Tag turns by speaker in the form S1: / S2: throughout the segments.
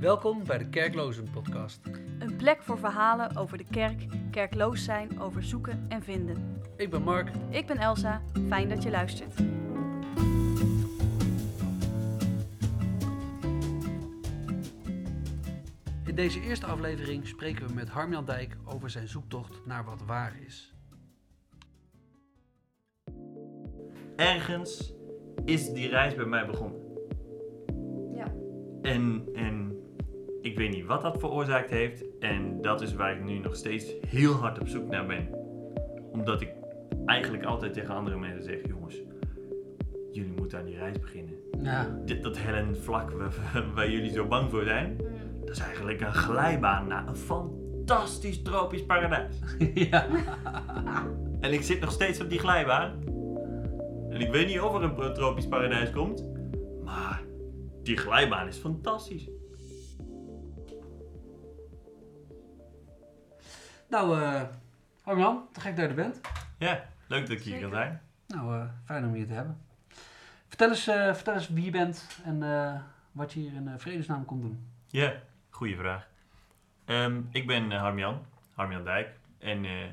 S1: Welkom bij de Kerklozen Podcast.
S2: Een plek voor verhalen over de kerk, kerkloos zijn, over zoeken en vinden.
S1: Ik ben Mark.
S2: Ik ben Elsa, fijn dat je luistert.
S1: In deze eerste aflevering spreken we met Harmjan Dijk over zijn zoektocht naar wat waar is.
S3: Ergens is die reis bij mij begonnen.
S2: Ja.
S3: En, en ik weet niet wat dat veroorzaakt heeft. En dat is waar ik nu nog steeds heel hard op zoek naar ben. Omdat ik eigenlijk altijd tegen andere mensen zeg: jongens, jullie moeten aan die reis beginnen.
S1: Ja.
S3: Dit, dat hellend vlak waar, waar jullie zo bang voor zijn,
S2: Mm.
S3: dat is eigenlijk een glijbaan naar een fantastisch tropisch paradijs.
S1: ja.
S3: En ik zit nog steeds op die glijbaan. En ik weet niet of er een tropisch paradijs komt. Maar die glijbaan is fantastisch.
S1: Nou, eh Harmjan, te gek dat je er bent.
S3: Ja, leuk dat ik hier kan zijn.
S1: Nou, eh, fijn om je te hebben. Vertel eens, eh, vertel eens wie je bent en eh, wat je hier in eh, vredesnaam komt doen.
S3: Ja, goede vraag. Ehm, ik ben Harmjan, Harmjan Dijk. En eh,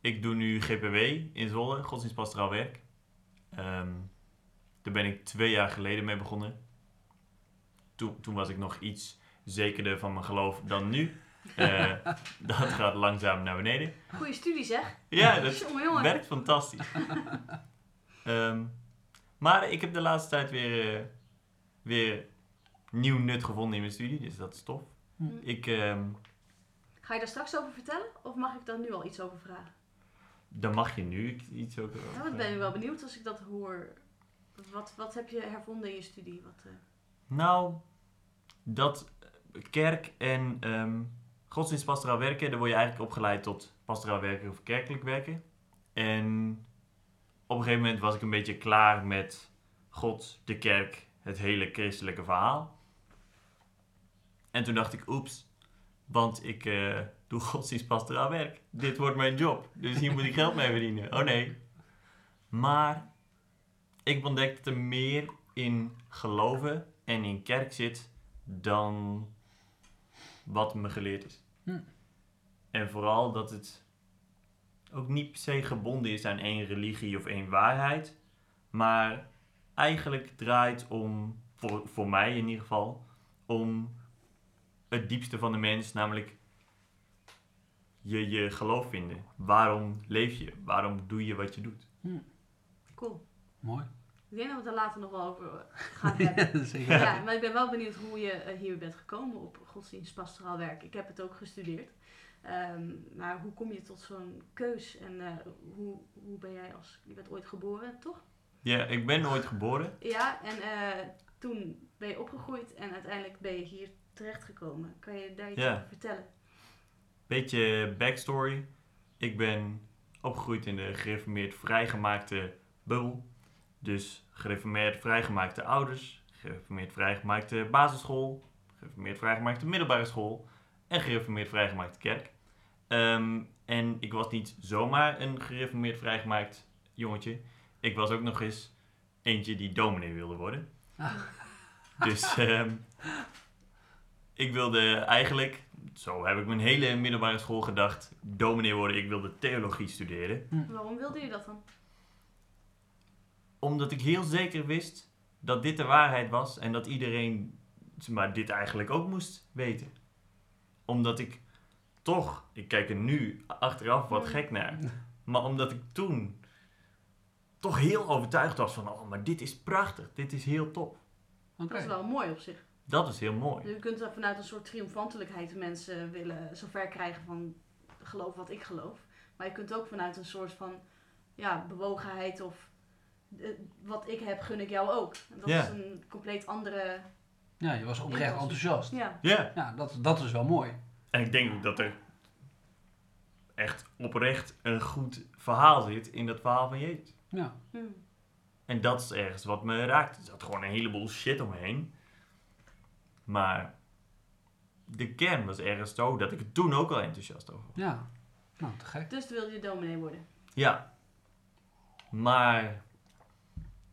S3: ik doe nu GPW in Zwolle, godsdienstpastoraal werk. Ehm, daar ben ik twee jaar geleden mee begonnen. Toen, toen was ik nog iets zekerder van mijn geloof dan nu. Eh, dat gaat langzaam naar beneden.
S2: Goeie studie zeg.
S3: Ja, dat
S2: Jongen, jongen.
S3: werkt fantastisch. Ehm, maar ik heb de laatste tijd weer, eh, weer nieuw nut gevonden in mijn studie, dus dat is tof.
S1: Hm.
S3: Ik, ehm,
S2: Ga je daar straks over vertellen? Of mag ik daar nu al iets over vragen?
S3: daar mag je nu iets ook
S2: Nou, ik ben wel benieuwd als ik dat hoor. Wat, wat heb je hervonden in je studie? Wat, eh,
S3: Nou, dat kerk en ehm godsdienstpastoraal werken, daar word je eigenlijk opgeleid tot pastoraal werken of kerkelijk werken. En op een gegeven moment was ik een beetje klaar met God, de kerk, het hele christelijke verhaal. En toen dacht ik, oeps, want ik eh, doe godsdienstpastoraal werk. Dit wordt mijn job, dus hier moet ik geld mee verdienen. Oh nee. Maar ik ontdekte dat er meer in geloven en in kerk zit dan wat me geleerd is.
S1: Hm.
S3: En vooral dat het ook niet per se gebonden is aan één religie of één waarheid, maar eigenlijk draait om, voor, voor mij in ieder geval, om het diepste van de mens, namelijk je, je geloof vinden. Waarom leef je? Waarom doe je wat je doet?
S2: cool.
S1: Mooi.
S2: Ik denk dat we het er later nog wel over gaan hebben.
S1: Zeker.
S2: Ja, maar ik ben wel benieuwd hoe je eh, hier bent gekomen op godsdienstpastoraal werk. Ik heb het ook gestudeerd. Ehm, maar hoe kom je tot zo'n keus en eh, hoe, hoe ben jij als... Je bent ooit geboren, toch?
S3: Ja, ik ben nooit geboren.
S2: Ja, en eh, toen ben je opgegroeid en uiteindelijk ben je hier terechtgekomen. Kan je daar iets
S3: Ja.
S2: over vertellen?
S3: Beetje backstory. Ik ben opgegroeid in de gereformeerd vrijgemaakte bubbel. Dus gereformeerd vrijgemaakte ouders, gereformeerd vrijgemaakte basisschool, gereformeerd vrijgemaakte middelbare school en gereformeerd vrijgemaakte kerk. Ehm, en ik was niet zomaar een gereformeerd vrijgemaakt jongetje. Ik was ook nog eens eentje die dominee wilde worden.
S1: Ah.
S3: Dus ehm, ik wilde eigenlijk, zo heb ik mijn hele middelbare school gedacht, dominee worden. Ik wilde theologie studeren.
S2: Waarom wilde je dat dan?
S3: Omdat ik heel zeker wist dat dit de waarheid was en dat iedereen zeg maar, dit eigenlijk ook moest weten. Omdat ik toch, ik kijk er nu achteraf wat gek naar, maar omdat ik toen toch heel overtuigd was van, oh, maar dit is prachtig, dit is heel tof.
S1: Oké.
S2: Dat is wel mooi op zich.
S3: Dat is heel mooi.
S2: Dus je kunt er vanuit een soort triomfantelijkheid mensen willen zover krijgen van geloof wat ik geloof. Maar je kunt ook vanuit een soort van ja, bewogenheid of wat ik heb gun ik jou ook. En dat
S3: Ja.
S2: is een compleet andere...
S1: Ja, je was oprecht enthousiast.
S2: Ja,
S3: Ja,
S1: Ja, dat, dat is wel mooi.
S3: en ik denk ook dat er echt oprecht een goed verhaal zit in dat verhaal van Jezus.
S1: Ja.
S2: hm.
S3: En dat is ergens wat me raakt. Er zat gewoon een heleboel shit omheen. Maar de kern was ergens zo dat ik er toen ook al enthousiast over was.
S1: Ja. Nou, te gek.
S2: Dus toen wilde je dominee worden.
S3: Ja. Maar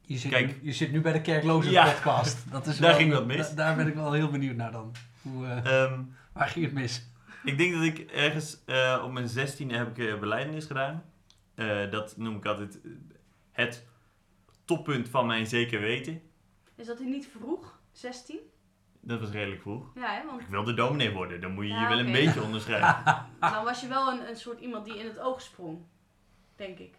S1: Je zit,
S3: Kijk.
S1: nu, je zit nu bij de Kerkloze
S3: Ja.
S1: podcast. Dat is
S3: Daar
S1: wel-
S3: ging wat mis.
S1: da- daar ben ik wel heel benieuwd naar dan. Hoe, eh,
S3: Ehm,
S1: waar ging het mis?
S3: ik denk dat ik ergens eh, op mijn zestiende heb ik uh, beleidenis gedaan. Eh, dat noem ik altijd eh, het toppunt van mijn zeker weten.
S2: Is dat niet vroeg? 16?
S3: Dat was redelijk vroeg.
S2: Ja, hè? Want
S3: Ik wilde dominee worden, dan moet je je wel een beetje onderschrijven.
S2: dan was je wel een, een soort iemand die in het oog sprong. Denk ik.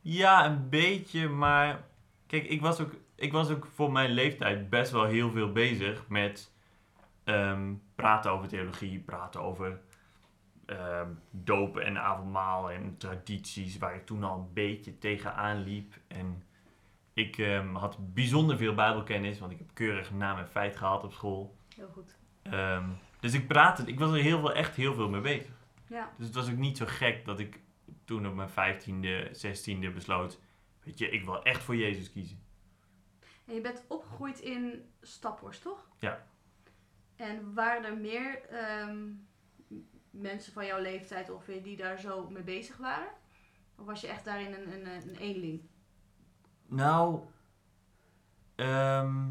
S3: Ja, een beetje, maar kijk, ik was ook, ik was ook voor mijn leeftijd best wel heel veel bezig met ehm, praten over theologie, praten over ehm dopen en avondmaal en tradities, waar ik toen al een beetje tegenaan liep. En ik ehm, had bijzonder veel bijbelkennis, want ik heb keurig naam en feit gehad op school.
S2: Heel goed.
S3: Dus ik praatte, ik was er heel veel, echt heel veel mee bezig.
S2: Ja.
S3: Dus het was ook niet zo gek dat ik toen op mijn 15e, 16e besloot: Weet je, ik wil echt voor Jezus kiezen.
S2: En je bent opgegroeid in Staphorst, toch?
S3: Ja.
S2: En waren er meer ehm, mensen van jouw leeftijd ongeveer die daar zo mee bezig waren? Of was je echt daarin een, een, een eenling?
S3: Nou, ehm,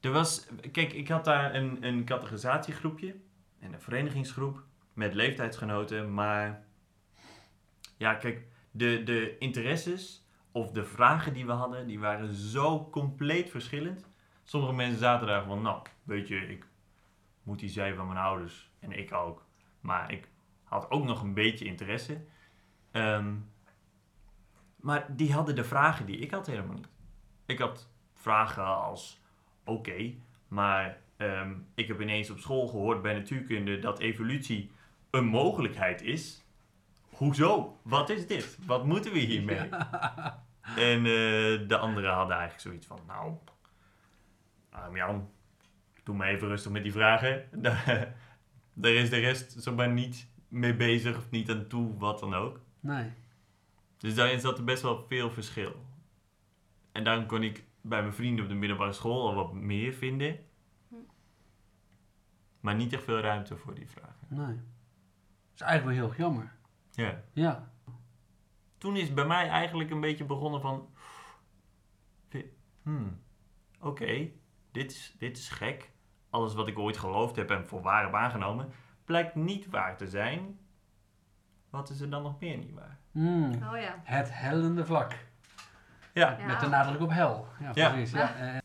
S3: er was. Kijk, ik had daar een, een categorisatiegroepje en een verenigingsgroep met leeftijdsgenoten, maar. Ja, kijk, de, de interesses of de vragen die we hadden, die waren zo compleet verschillend. Sommige mensen zaten daar van, nou, weet je, ik moet die zijn van mijn ouders en ik ook. Maar ik had ook nog een beetje interesse. Ehm, maar die hadden de vragen die ik had helemaal niet. Ik had vragen als, oké, maar ehm, ik heb ineens op school gehoord bij natuurkunde dat evolutie een mogelijkheid is. Hoezo? Wat is dit? Wat moeten we hiermee? En eh, de anderen hadden eigenlijk zoiets van, nou, arm Jan, doe maar even rustig met die vragen. Daar daar is de rest zomaar niet mee bezig of niet aan toe, wat dan ook.
S1: Nee.
S3: Dus daarin zat er best wel veel verschil. En daarom kon ik bij mijn vrienden op de middelbare school al wat meer vinden. Maar niet echt veel ruimte voor die vragen.
S1: Nee. Dat is eigenlijk wel heel jammer.
S3: Ja.
S1: Ja.
S3: Toen is bij mij eigenlijk een beetje begonnen van... Hmm, oké, dit, is, dit is gek. Alles wat ik ooit geloofd heb en voor waar heb aangenomen... blijkt niet waar te zijn. Wat is er dan nog meer niet waar?
S1: Hmm.
S2: Oh ja.
S1: Het hellende vlak.
S3: Ja,
S2: Ja.
S1: Met de nadruk op hel. Ja, precies. Ja. Eh,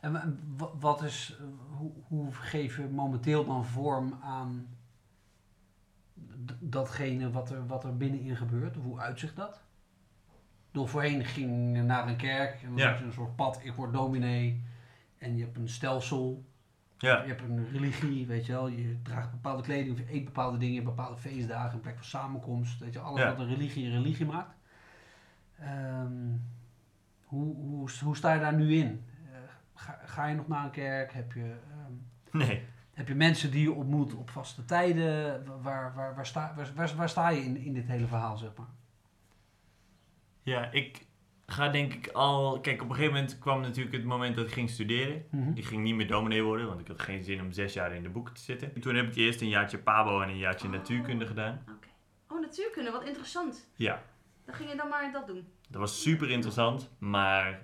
S1: En wa- wat is, eh, hoe, hoe geef je momenteel dan vorm aan datgene wat er, wat er binnenin gebeurt? Hoe uitzicht dat? Door voorheen ging je naar een kerk en dan
S3: Ja.
S1: heb je een soort pad, ik word dominee. En je hebt een stelsel,
S3: ja,
S1: je hebt een religie, weet je wel. Je draagt bepaalde kleding, of je eet bepaalde dingen, bepaalde feestdagen, een plek van samenkomst. Weet je, alles
S3: Ja.
S1: wat een religie een religie maakt. Ehm, hoe, hoe, hoe sta je daar nu in? Eh, ga, ga je nog naar een kerk? Heb je, ehm,
S3: nee.
S1: Heb je mensen die je ontmoet op vaste tijden? Waar, waar, waar, sta, waar, waar, waar sta je in, in dit hele verhaal, zeg maar?
S3: Ja, ik ga denk ik al... Kijk, op een gegeven moment kwam natuurlijk het moment dat ik ging studeren.
S1: Mhm.
S3: Ik ging niet meer dominee worden, want ik had geen zin om zes jaar in de boeken te zitten. Toen heb ik eerst een jaartje Pabo en een jaartje
S2: Oh.
S3: natuurkunde gedaan.
S2: Oké. Oh, natuurkunde, wat interessant.
S3: Ja,
S2: Dan ging je dan maar dat doen.
S3: dat was super interessant, maar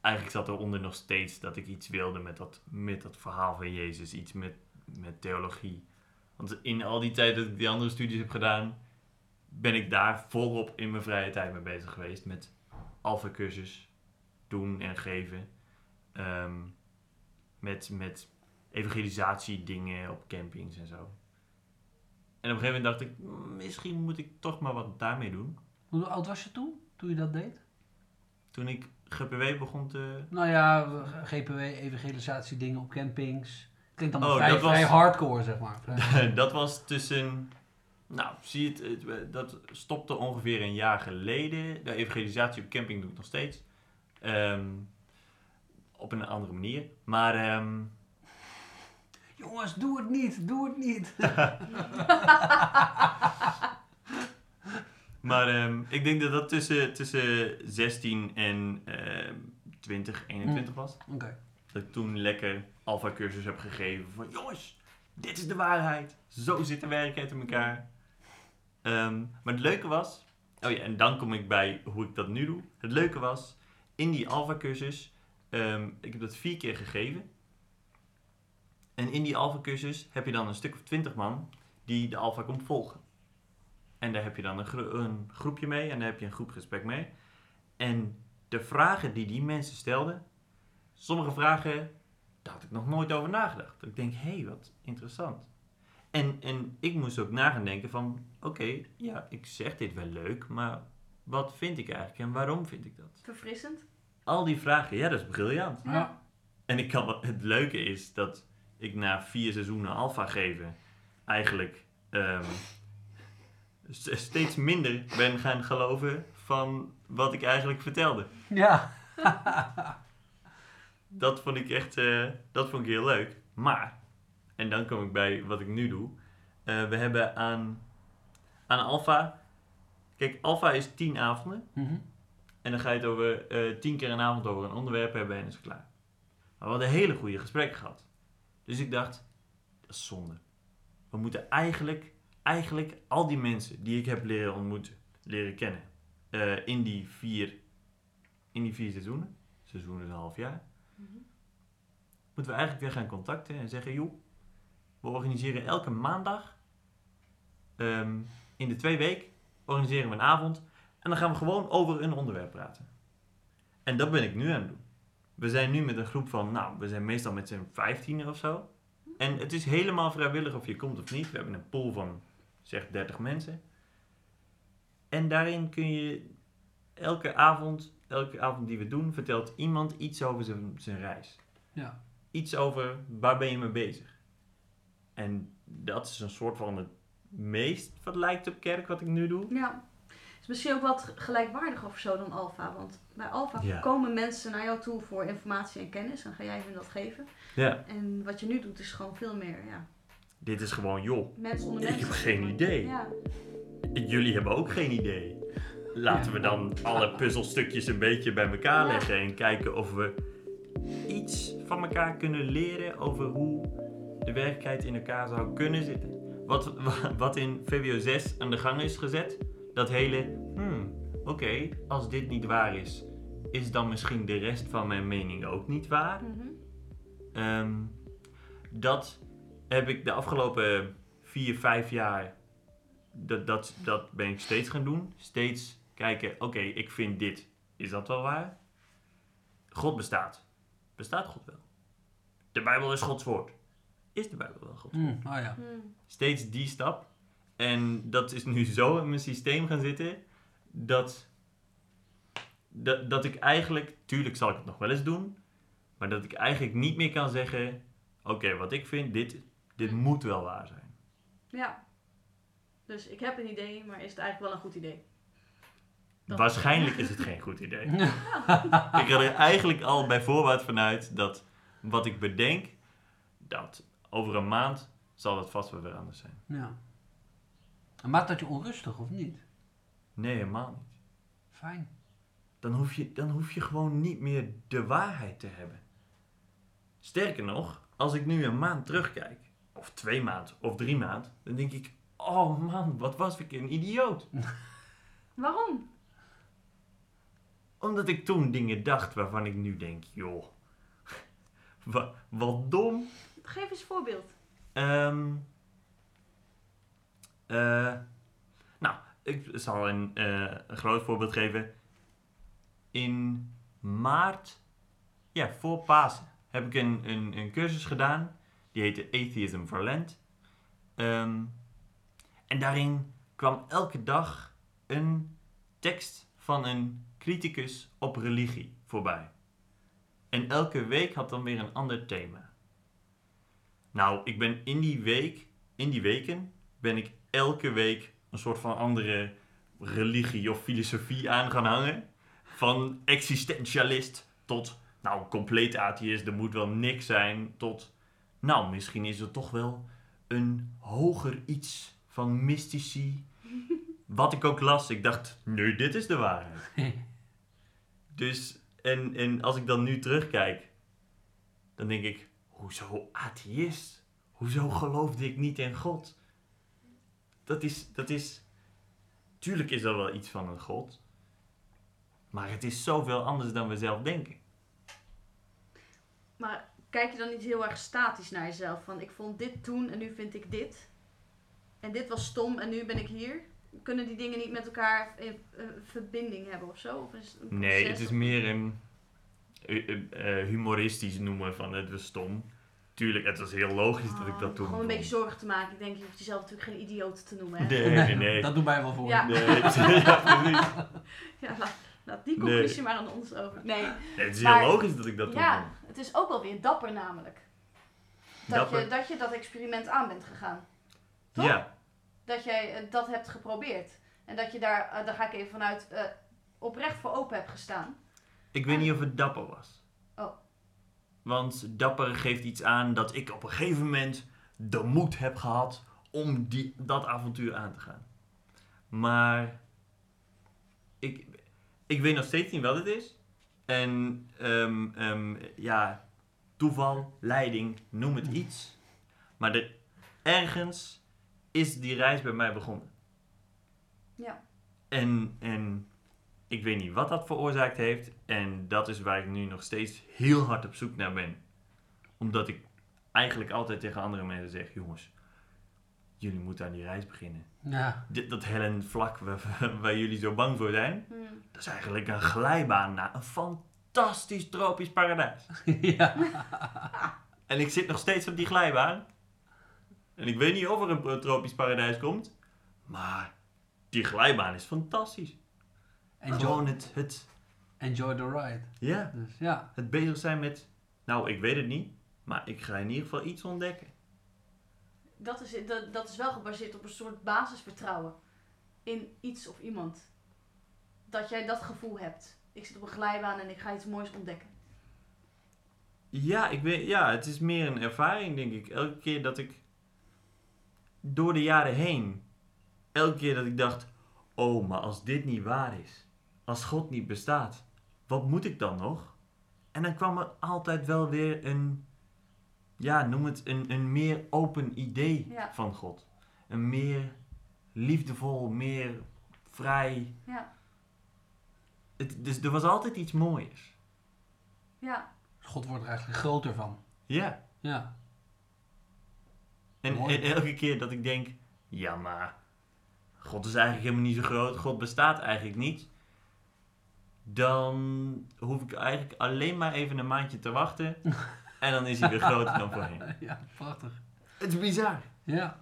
S3: eigenlijk zat eronder nog steeds dat ik iets wilde met dat, met dat verhaal van Jezus, iets met, met theologie. Want in al die tijd dat ik die andere studies heb gedaan, ben ik daar volop in mijn vrije tijd mee bezig geweest met alfa-cursus doen en geven. Ehm, met, met evangelisatiedingen op campings en zo. En op een gegeven moment dacht ik, "Mm, misschien moet ik toch maar wat daarmee doen.
S1: Hoe oud was je toen, toen je dat deed?
S3: Toen ik GPW begon te...
S1: Nou ja, GPW, evangelisatie, dingen op campings. Klinkt dan
S3: Oh,
S1: vrij,
S3: dat was-
S1: vrij hardcore, zeg maar.
S3: Dat was tussen... Nou, zie je het, het- dat stopte ongeveer een jaar geleden. De evangelisatie op camping doe ik nog steeds. Ehm, op een andere manier. Maar ehm,
S1: Jongens, doe het niet, doe het niet.
S3: Maar ehm, ik denk dat dat tussen, tussen 16 en ehm 20, 21 was.
S1: Oké.
S3: Dat ik toen lekker alpha cursus heb gegeven van jongens, dit is de waarheid. Zo zit de werkelijkheid in elkaar. Ehm, maar het leuke was, oh ja, en dan kom ik bij hoe ik dat nu doe. Het leuke was, in die Alpha-cursus, ehm, ik heb dat vier keer gegeven. En in die Alpha-cursus heb je dan een stuk of twintig man die de Alpha komt volgen. En daar heb je dan een, gro- een groepje mee en daar heb je een groepgesprek mee. En de vragen die die mensen stelden, sommige vragen, daar had ik nog nooit over nagedacht. Ik denk, hé, hey, wat interessant. En, en ik moest ook na gaan denken van, oké, ja, ik zeg dit wel leuk, maar wat vind ik eigenlijk en waarom vind ik dat?
S2: Verfrissend.
S3: Al die vragen, ja, dat is briljant.
S1: Ja.
S3: En ik kan, het leuke is dat ik na vier seizoenen alfa geven eigenlijk ehm, steeds minder ben gaan geloven van wat ik eigenlijk vertelde.
S1: Ja.
S3: Dat vond ik echt eh, dat vond ik heel leuk. Maar, en dan kom ik bij wat ik nu doe. Eh, we hebben aan, aan alfa, kijk, alfa is tien avonden.
S1: Mhm.
S3: En dan ga je het over eh, tien keer een avond over een onderwerp hebben en is het klaar. Maar we hadden hele goede gesprekken gehad. Dus ik dacht, dat is zonde. We moeten eigenlijk, eigenlijk al die mensen die ik heb leren ontmoeten, leren kennen. eh, in, die vier, in die vier seizoenen. Seizoen is een half jaar.
S2: Mhm.
S3: Moeten we eigenlijk weer gaan contacten en zeggen, joh, we organiseren elke maandag ehm, in de twee weken organiseren we een avond en dan gaan we gewoon over een onderwerp praten. En dat ben ik nu aan het doen. We zijn nu met een groep van, nou, we zijn meestal met z'n 15 of zo. En het is helemaal vrijwillig of je komt of niet. We hebben een pool van, zeg, 30 mensen. En daarin kun je elke avond, elke avond die we doen, vertelt iemand iets over zijn, zijn reis.
S1: Ja.
S3: Iets over waar ben je mee bezig. En dat is een soort van het meest wat lijkt op kerk wat ik nu doe.
S2: Ja. Het is misschien ook wat gelijkwaardig of zo dan Alfa. Want bij Alfa
S3: Ja.
S2: komen mensen naar jou toe voor informatie en kennis. En ga jij hun dat geven.
S3: Ja.
S2: En wat je nu doet is gewoon veel meer ja,
S3: Dit is gewoon, joh,
S2: mensen onder
S3: Ik heb geen idee.
S2: Ja.
S3: Jullie hebben ook geen idee. Laten we dan alle puzzelstukjes een beetje bij elkaar
S2: Ja.
S3: leggen en kijken of we iets van elkaar kunnen leren over hoe de werkelijkheid in elkaar zou kunnen zitten. Wat, wat in VWO 6 aan de gang is gezet, dat hele, hmm, oké, als dit niet waar is, is dan misschien de rest van mijn mening ook niet waar?
S2: Mhm.
S3: Ehm, dat heb ik de afgelopen vier, vijf jaar. Dat, dat, dat ben ik steeds gaan doen. Steeds kijken, oké, ik vind dit. Is dat wel waar? God bestaat. Bestaat God wel? De Bijbel is Gods woord. Is de Bijbel wel Gods woord?
S1: Mm, oh ja.
S2: Hmm.
S3: Steeds die stap. En dat is nu zo in mijn systeem gaan zitten. Dat, dat, dat ik eigenlijk, tuurlijk zal ik het nog wel eens doen. Maar dat ik eigenlijk niet meer kan zeggen: Oké, wat ik vind, dit, dit moet wel waar zijn.
S2: Ja. Dus ik heb een idee, maar is het eigenlijk wel een goed idee? Dat-
S3: Waarschijnlijk is het geen goed idee. ik ga er eigenlijk al bij voorbaat vanuit dat wat ik bedenk, dat over een maand zal het vast wel weer anders zijn.
S1: ja. En maakt dat je onrustig of niet?
S3: Nee, helemaal niet.
S1: Fijn.
S3: Dan hoef, je, dan hoef je gewoon niet meer de waarheid te hebben. Sterker nog, als ik nu een maand terugkijk, of twee maanden, of drie maanden, dan denk ik, oh man, wat was ik een idioot.
S2: Waarom?
S3: Omdat ik toen dingen dacht waarvan ik nu denk, joh, wat, wat dom.
S2: Geef eens een voorbeeld.
S3: Ehm, eh, nou, ik zal een, eh, een groot voorbeeld geven. In maart, ja, voor Pasen, heb ik een, een, een cursus gedaan. Die heette Atheism for Lent. Ehm, en daarin kwam elke dag een tekst van een criticus op religie voorbij. En elke week had dan weer een ander thema. Nou, ik ben in die week, in die weken, ben ik elke week een soort van andere religie of filosofie aan gaan hangen. Van existentialist tot, nou, compleet atheïst, er moet wel niks zijn, tot, nou, misschien is er toch wel een hoger iets van mystici. Wat ik ook las, ik dacht, nee, dit is de waarheid. Dus, en, en als ik dan nu terugkijk, dan denk ik, hoezo atheïst? Hoezo geloofde ik niet in God? Dat is, dat is, tuurlijk is er wel iets van een God. Maar het is zoveel anders dan we zelf denken.
S2: Maar kijk je dan niet heel erg statisch naar jezelf? Van ik vond dit toen en nu vind ik dit. En dit was stom en nu ben ik hier. Kunnen die dingen niet met elkaar in eh, verbinding hebben of zo? Of is het een
S3: Nee, het is meer een eh, eh, eh, humoristisch noemen van het was stom. Tuurlijk, het was heel logisch dat ik dat toen
S2: Ah, Gewoon een beetje zorgen te maken. Ik denk, je hoeft jezelf natuurlijk geen idioot te noemen. Hè?
S3: Nee, nee, nee.
S1: Dat doen wij wel voor.
S2: Ja.
S3: Nee, ja, precies.
S2: Ja, laat, laat die
S3: Nee.
S2: conclusie maar aan ons over. Nee,
S3: Nee, het is
S2: Maar-
S3: heel logisch dat ik dat toen
S2: ja, het is ook wel weer dapper namelijk. Dat,
S3: Dapper.
S2: Je, dat je dat experiment aan bent gegaan. toch?
S3: Ja,
S2: Dat jij eh, dat hebt geprobeerd. En dat je daar, eh, daar ga ik even vanuit, eh, oprecht voor open hebt gestaan.
S3: ik weet niet of het dapper was.
S2: Oh.
S3: Want dapper geeft iets aan dat ik op een gegeven moment de moed heb gehad om die, dat avontuur aan te gaan. Maar ik, ik weet nog steeds niet wat het is. En ehm, ehm, ja, toeval, leiding, noem het iets. Maar er, ergens is die reis bij mij begonnen.
S2: Ja.
S3: En, en ik weet niet wat dat veroorzaakt heeft. En dat is waar ik nu nog steeds heel hard op zoek naar ben. Omdat ik eigenlijk altijd tegen andere mensen zeg: jongens, jullie moeten aan die reis beginnen.
S1: Ja.
S3: Dit, dat hellend vlak waar, waar jullie zo bang voor zijn,
S2: Hmm.
S3: dat is eigenlijk een glijbaan naar een fantastisch tropisch paradijs.
S1: ja.
S3: En ik zit nog steeds op die glijbaan. En ik weet niet of er een tropisch paradijs komt. Maar die glijbaan is fantastisch.
S1: Enjoy,
S3: Gewoon het, het,
S1: enjoy the ride.
S3: ja,
S1: Dus ja.
S3: het bezig zijn met... Nou, ik weet het niet. Maar ik ga in ieder geval iets ontdekken.
S2: Dat, is, dat, dat is wel gebaseerd op een soort basisvertrouwen in iets of iemand. Dat jij dat gevoel hebt. Ik zit op een glijbaan en ik ga iets moois ontdekken.
S3: Ja, ik weet, ja, het is meer een ervaring, denk ik. Elke keer dat ik... Door de jaren heen... Elke keer dat ik dacht... Oh, maar als dit niet waar is... Als God niet bestaat... Wat moet ik dan nog? En dan kwam er altijd wel weer een... Ja, noem het een, een meer open idee
S2: Ja.
S3: van God. Een meer liefdevol, meer vrij...
S2: Ja,
S3: Het, dus er was altijd iets moois.
S2: ja,
S1: God wordt er eigenlijk groter van.
S3: Ja.
S1: Ja.
S3: En, en elke keer dat ik denk, ja maar, God is eigenlijk helemaal niet zo groot, God bestaat eigenlijk niet. Dan hoef ik eigenlijk alleen maar even een maandje te wachten. en dan is hij weer groter dan voorheen.
S1: ja, prachtig.
S3: Het is bizar.
S1: Ja.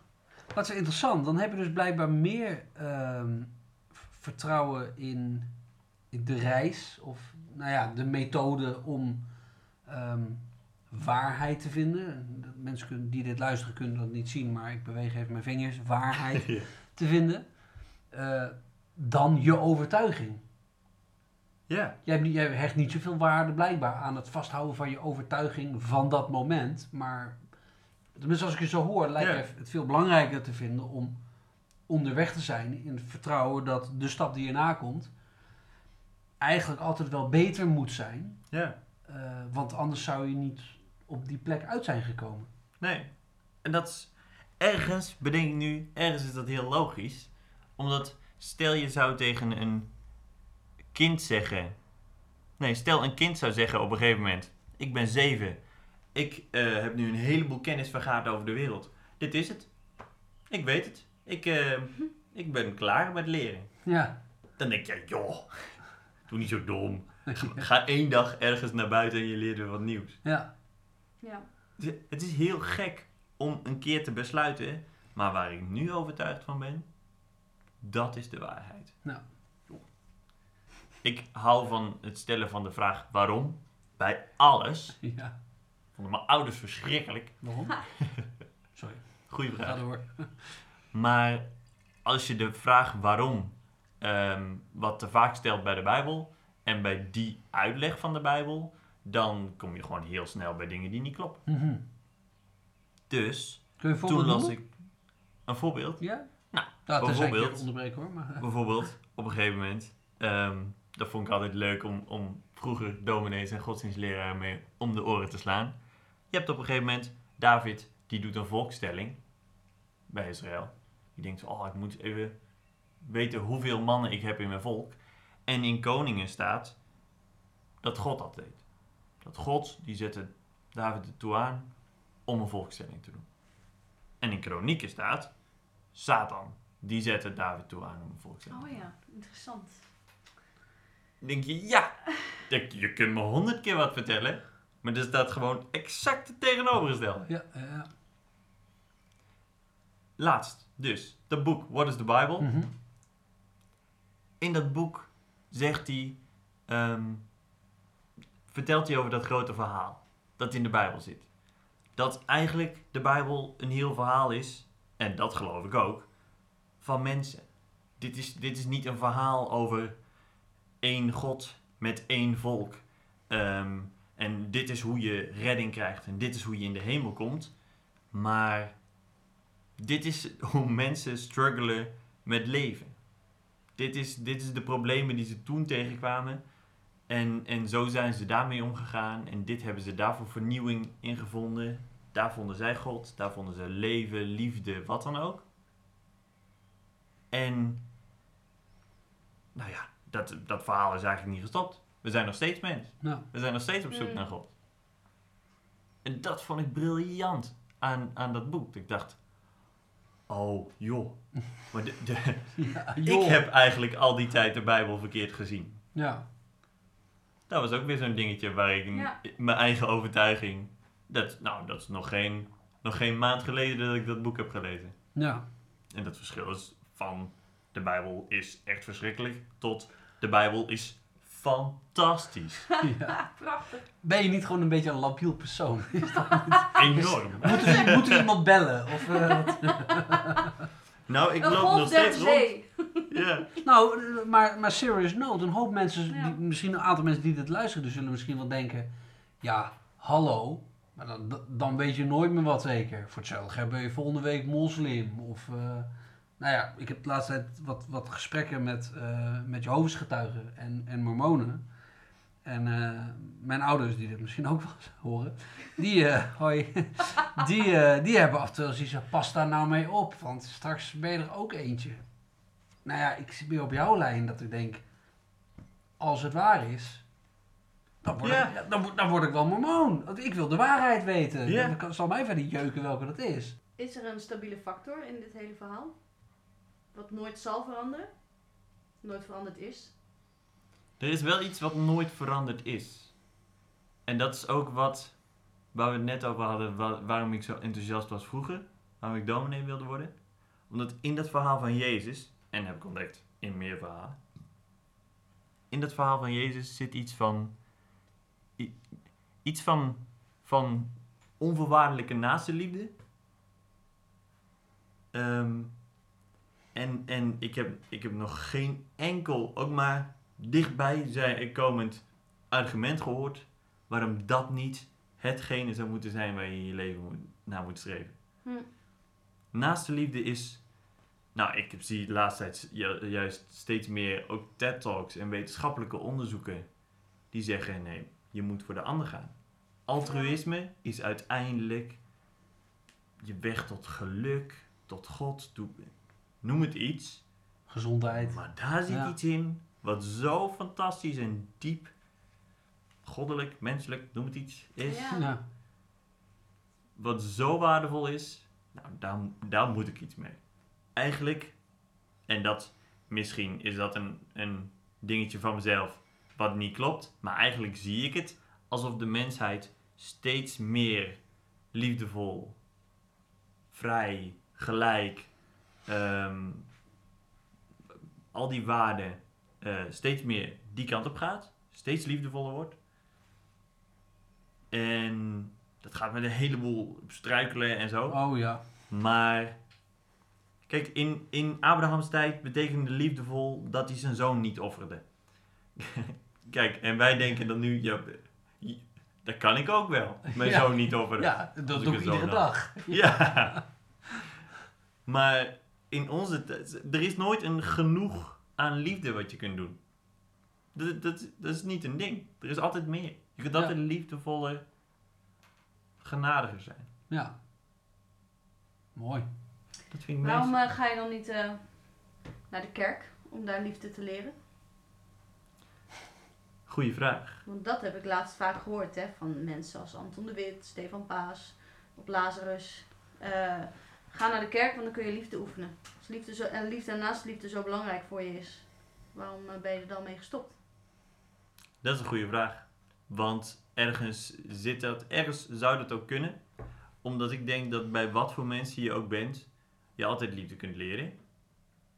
S1: Wat is interessant. Dan heb je dus blijkbaar meer ehm, vertrouwen in, in de reis. Of nou ja, de methode om ehm, waarheid te vinden. De Mensen kunnen, die dit luisteren kunnen dat niet zien, maar ik beweeg even mijn vingers. Waarheid
S3: Ja.
S1: te vinden. eh, dan je overtuiging.
S3: Ja.
S1: Jij, jij hecht niet zoveel waarde blijkbaar aan het vasthouden van je overtuiging van dat moment. Maar tenminste als ik je zo hoor, lijkt het veel belangrijker te vinden om onderweg te zijn in het vertrouwen dat de stap die erna komt eigenlijk altijd wel beter moet zijn.
S3: Ja.
S1: Eh, want anders zou je niet op die plek uit zijn gekomen.
S3: Nee. En dat is ergens, bedenk ik nu, ergens is dat heel logisch. Omdat stel je zou tegen een kind zeggen. Nee, stel een kind zou zeggen op een gegeven moment: Ik ben zeven. Ik eh, heb nu een heleboel kennis vergaard over de wereld. Dit is het. Ik weet het. Ik, eh, ik ben klaar met leren.
S1: Ja,
S3: Dan denk je: Joh, doe niet zo dom. Ga één dag ergens naar buiten en je leert weer wat nieuws.
S1: ja,
S2: ja.
S3: Het is- Het is heel gek om een keer te besluiten, maar waar ik nu overtuigd van ben, dat is de waarheid.
S1: Nou.
S3: Ik hou van het stellen van de vraag waarom bij alles.
S1: ja.
S3: Vonden mijn ouders verschrikkelijk.
S1: Waarom? Sorry,
S3: Goeie
S1: ga
S3: vraag.
S1: door.
S3: Maar als je de vraag waarom ehm, wat te vaak stelt bij de Bijbel en bij die uitleg van de Bijbel, dan kom je gewoon heel snel bij dingen die niet kloppen.
S1: Mhm.
S3: Dus
S1: Kun je een
S3: toen las ik een voorbeeld.
S1: Ja?
S3: Nou,
S1: je
S3: bijvoorbeeld-
S1: onderbreken hoor. Maar,
S3: Bijvoorbeeld, op een gegeven moment, ehm, dat vond ik altijd leuk om, om vroeger dominees en godsdienstleraren mee om de oren te slaan. Je hebt op een gegeven moment David, die doet een volkstelling bij Israël. Die denkt, oh, ik moet even weten hoeveel mannen ik heb in mijn volk. En in Koningen staat dat God dat deed. Dat God, die zette David ertoe aan om een volkstelling te doen. En in Kronieken staat Satan, die zette David toe aan om een volkstelling te
S2: Oh
S3: doen.
S2: ja, interessant.
S3: Dan denk je, ja, je, je kunt me honderd keer wat vertellen, maar er staat gewoon exact het tegenovergestelde.
S1: Ja, ja.
S3: Laatst, dus, dat boek What is the Bible?
S1: Mhm.
S3: In dat boek zegt hij, ehm, vertelt hij over dat grote verhaal dat in de Bijbel zit. Dat eigenlijk de Bijbel een heel verhaal is, en dat geloof ik ook, van mensen. Dit is, dit is niet een verhaal over één God met één volk. Ehm, en dit is hoe je redding krijgt en dit is hoe je in de hemel komt. Maar dit is hoe mensen struggelen met leven. Dit is, dit is de problemen die ze toen tegenkwamen. En, en zo zijn ze daarmee omgegaan. En dit hebben ze daarvoor vernieuwing in gevonden. Daar vonden zij God. Daar vonden ze leven, liefde, wat dan ook. En nou ja, dat, dat verhaal is eigenlijk niet gestopt. We zijn nog steeds mens. We zijn nog steeds op zoek
S2: Mm.
S3: naar God. En dat vond ik briljant aan, aan dat boek. Ik dacht, oh joh. Maar de, de,
S1: ja,
S3: ik heb eigenlijk al die tijd de Bijbel verkeerd gezien.
S1: Ja,
S3: Dat was ook weer zo'n dingetje waar ik
S2: Ja.
S3: mijn eigen overtuiging. Dat, nou, dat is nog geen, nog geen maand geleden dat ik dat boek heb gelezen.
S1: ja.
S3: En dat verschil is van de Bijbel is echt verschrikkelijk tot de Bijbel is fantastisch.
S1: ja.
S2: Prachtig.
S1: Ben je niet gewoon een beetje een labiel persoon? Is dat-
S3: Enorm.
S1: moet, er, moet er iemand bellen? Of, eh, wat?
S3: Nou, ik
S2: een
S3: loop nog steeds rond.
S1: nou, maar, maar serious note. Een hoop mensen,
S2: Ja.
S1: die, misschien een aantal mensen die dit luisteren, die zullen misschien wel denken... Ja, hallo. Maar dan, dan weet je nooit meer wat zeker. Voor hetzelfde geld ben je volgende week moslim. Of, eh, nou ja, ik heb de laatste tijd wat, wat gesprekken met, eh met Jehovah's getuigen en, en mormonen. En eh, mijn ouders, die dit misschien ook wel eens horen, die, eh, hoi, die, eh, die hebben af en toe zoiets pas daar nou mee op, want straks ben je er ook eentje. Nou ja, ik zit weer op jouw lijn dat ik denk, als het waar is, dan word,
S3: Ja.
S1: ik, ja, dan, word- dan word ik wel mormoon. Want ik wil de waarheid weten.
S3: Ja.
S1: Dan kan- zal mij verder jeuken welke dat is.
S2: Is er een stabiele factor in dit hele verhaal? Wat nooit zal veranderen? Nooit veranderd is?
S3: Er is wel iets wat nooit veranderd is. En dat is ook wat, waar we het net over hadden, wa- waarom ik zo enthousiast was vroeger. Waarom ik dominee wilde worden. Omdat in dat verhaal van Jezus, en heb ik ontdekt in meer verhalen. In dat verhaal van Jezus zit iets van, iets van, van onvoorwaardelijke naastenliefde. Ehm, en en ik, heb, ik heb nog geen enkel, ook maar dichtbij zijn komend argument gehoord waarom dat niet hetgene zou moeten zijn waar je in je leven moet, naar moet streven.
S2: Hm.
S3: Naaste liefde is, nou ik zie de laatste tijd ju- juist steeds meer ook TED Talks en wetenschappelijke onderzoeken die zeggen nee, je moet voor de ander gaan. Altruïsme is uiteindelijk je weg tot geluk, tot God, doe- noem het iets.
S1: Gezondheid.
S3: Maar daar zit
S1: Ja.
S3: iets in wat zo fantastisch en diep, goddelijk, menselijk, noem het iets, is.
S2: Ja.
S1: Ja.
S3: Wat zo waardevol is, nou, daar, daar moet ik iets mee. Eigenlijk, en dat misschien is dat een, een dingetje van mezelf wat niet klopt, maar eigenlijk zie ik het alsof de mensheid steeds meer liefdevol, vrij, gelijk, ehm, al die waarden eh, steeds meer die kant op gaat, steeds liefdevoller wordt. En dat gaat met een heleboel struikelen en zo.
S1: Oh ja.
S3: Maar kijk, in, in Abrahams tijd betekende liefdevol dat hij zijn zoon niet offerde. kijk, en wij denken dan nu, ja, dat kan ik ook wel. Mijn
S1: Ja.
S3: zoon niet offeren.
S1: Ja, dat doe
S3: ik
S1: iedere dag.
S3: Ja. maar in onze tijd, er is nooit een genoeg aan liefde wat je kunt doen. Dat, dat, dat is niet een ding. Er is altijd meer. Je kunt
S1: Ja.
S3: altijd liefdevoller, genadiger zijn.
S1: Ja. Mooi.
S3: Dat vind ik
S2: Waarom
S3: meest-
S2: eh, ga je dan niet eh, naar de kerk om daar liefde te leren?
S3: Goeie vraag.
S2: Want dat heb ik laatst vaak gehoord hè, van mensen als Anton de Wit, Stefan Paas, op Lazarus. Eh, ga naar de kerk, want dan kun je liefde oefenen. Als liefde zo, en liefde en naast liefde zo belangrijk voor je is, waarom eh, ben je er dan mee gestopt?
S3: Dat is een goede vraag. Want ergens zit dat, ergens zou dat ook kunnen. Omdat ik denk dat bij wat voor mensen je ook bent, je altijd liefde kunt leren.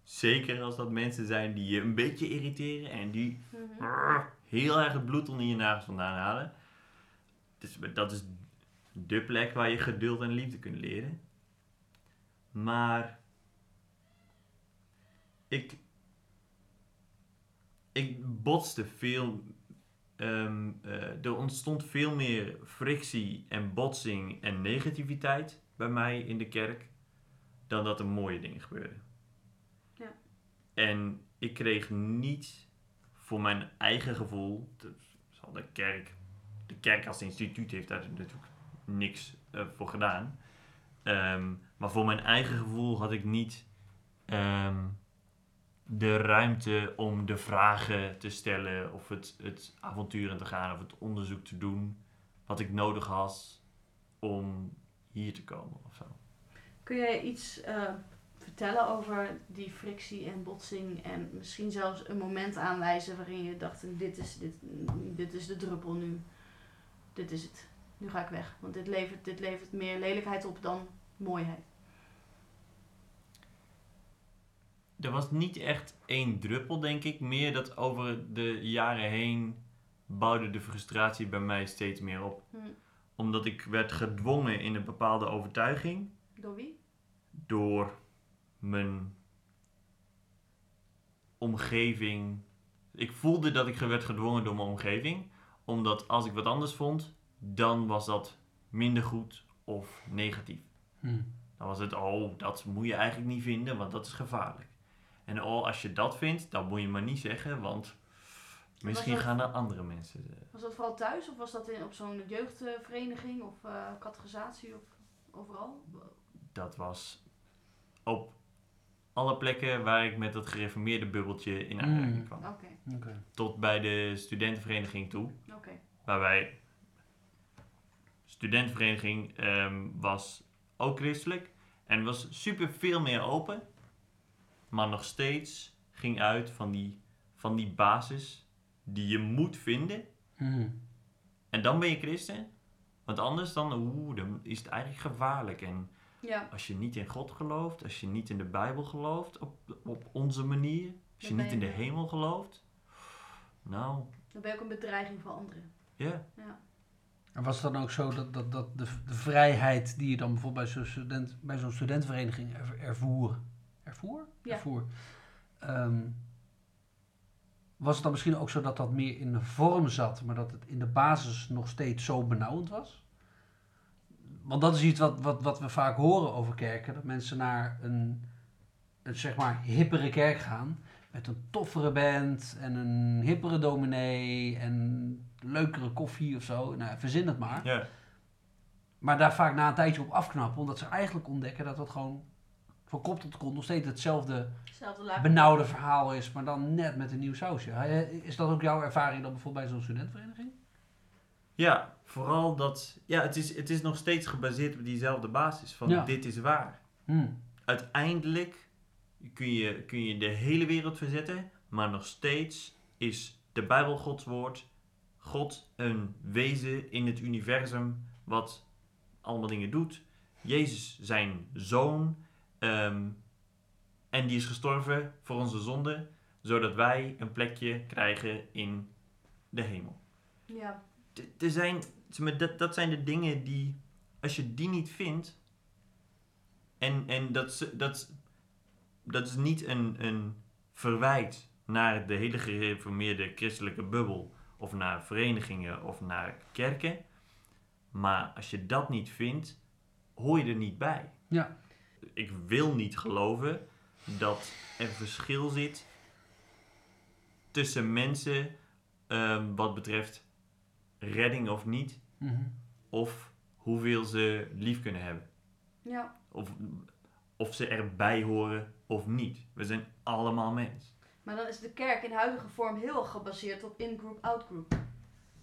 S3: Zeker als dat mensen zijn die je een beetje irriteren en die heel erg het bloed onder je nagels vandaan halen. Dus dat is de plek waar je geduld en liefde kunt leren. Maar ik, ik botste veel. ehm, eh, er ontstond veel meer frictie en botsing en negativiteit bij mij in de kerk dan dat er mooie dingen gebeurden.
S2: Ja.
S3: En ik kreeg niet voor mijn eigen gevoel, de, zal de kerk, de kerk als instituut heeft daar natuurlijk niks eh, voor gedaan. Ehm, maar voor mijn eigen gevoel had ik niet ehm, de ruimte om de vragen te stellen of het, het avontuur in te gaan of het onderzoek te doen wat ik nodig had om hier te komen of zo.
S2: Kun jij iets eh, vertellen over die frictie en botsing en misschien zelfs een moment aanwijzen waarin je dacht, dit is, dit, dit is de druppel nu, dit is het, nu ga ik weg. Want dit levert, dit levert meer lelijkheid op dan mooiheid.
S3: Er was niet echt één druppel, denk ik. Meer dat over de jaren heen bouwde de frustratie bij mij steeds meer op.
S2: Hm.
S3: Omdat ik werd gedwongen in een bepaalde overtuiging
S2: Door wie?
S3: door mijn omgeving. Ik voelde dat ik werd gedwongen door mijn omgeving. Omdat als ik wat anders vond, dan was dat minder goed of negatief.
S1: Hm.
S3: Dan was het, oh, dat moet je eigenlijk niet vinden, want dat is gevaarlijk. En oh, als je dat vindt, dan moet je maar niet zeggen, want misschien
S2: dat-
S3: gaan er andere mensen. eh,
S2: Was dat vooral thuis of was dat in, op zo'n jeugdvereniging of eh categorisatie of overal?
S3: Dat was op alle plekken waar ik met dat gereformeerde bubbeltje in aanraking
S1: Mm.
S3: kwam.
S2: Oké,
S1: Oké.
S3: Tot bij de studentenvereniging toe.
S2: oké.
S3: Waarbij studentenvereniging ehm, was ook christelijk en was super veel meer open, maar nog steeds ging uit van die, van die basis die je moet vinden
S1: Hm.
S3: en dan ben je christen. Want anders dan, oeh, dan is het eigenlijk gevaarlijk. En
S2: Ja,
S3: als je niet in God gelooft, als je niet in de Bijbel gelooft op, op onze manier, als je niet in de hemel gelooft, nou,
S2: dan ben je ook een bedreiging voor anderen.
S3: ja.
S2: Ja.
S1: En was het dan ook zo dat, dat, dat de, de vrijheid die je dan bijvoorbeeld bij zo'n student, bij zo'n studentenvereniging er, ervoer, ervoer?
S2: Ja.
S1: ervoer ehm, was het dan misschien ook zo dat dat meer in de vorm zat, maar dat het in de basis nog steeds zo benauwend was? Want dat is iets wat, wat, wat we vaak horen over kerken, dat mensen naar een, een zeg maar hippere kerk gaan met een toffere band en een hippere dominee en leukere koffie of zo. Nou, verzin het maar.
S3: ja.
S1: Maar daar vaak na een tijdje op afknappen, omdat ze eigenlijk ontdekken dat het gewoon van kop tot kont nog steeds hetzelfde benauwde verhaal is, maar dan net met een nieuw sausje. Is dat ook jouw ervaring dan bijvoorbeeld bij zo'n studentenvereniging?
S3: Ja, vooral dat. Ja, het is, het is nog steeds gebaseerd op diezelfde basis van
S1: Ja.
S3: dit is waar.
S1: Hm.
S3: Uiteindelijk kun je, kun je de hele wereld verzetten, maar nog steeds is de Bijbel Gods woord, God een wezen in het universum wat allemaal dingen doet. Jezus zijn zoon ehm, en die is gestorven voor onze zonde, zodat wij een plekje krijgen in de hemel.
S2: Ja,
S3: D- er zijn, dat, dat zijn de dingen die, als je die niet vindt, en, en dat, is- dat, dat is niet een, een verwijt naar de hele gereformeerde christelijke bubbel, of naar verenigingen of naar kerken, maar als je dat niet vindt, hoor je er niet bij.
S1: Ja.
S3: Ik wil niet geloven dat er verschil zit tussen mensen ehm, wat betreft redding of niet,
S1: Mhm.
S3: of hoeveel ze lief kunnen hebben.
S2: ja.
S3: Of, of ze erbij horen of niet. We zijn allemaal mens.
S2: Maar dan is de kerk in huidige vorm heel erg gebaseerd op in-group, out-group.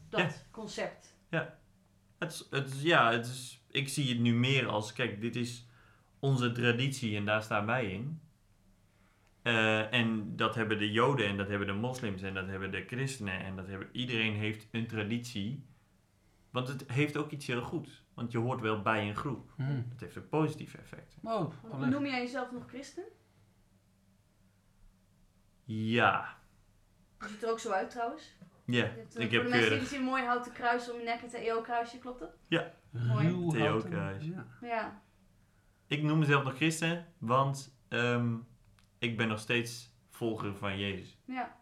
S2: Dat
S3: Ja.
S2: concept.
S3: Het is, het is, ja, het is, ik zie het nu meer als, kijk, dit is onze traditie en daar staan wij in. Eh, en dat hebben de Joden en dat hebben de moslims en dat hebben de christenen en dat hebben, iedereen heeft een traditie. Want het heeft ook iets heel goeds. Want je hoort wel bij een groep.
S1: Hm.
S3: Het heeft een positief effect.
S1: Oh.
S2: Noem jij jezelf nog christen?
S3: Ja.
S2: Je ziet er ook zo uit trouwens.
S3: Ja,
S2: eh,
S3: ik
S2: voor
S3: heb
S2: de mensen die zien een mooi houten kruis om je nek, het EO-kruisje, klopt dat? Mooi.
S1: Ruw
S3: Theo
S1: houten-
S3: Kruis.
S1: Ja.
S2: Ja.
S3: Ik noem mezelf nog christen, want ehm, ik ben nog steeds volger van Jezus.
S2: Ja.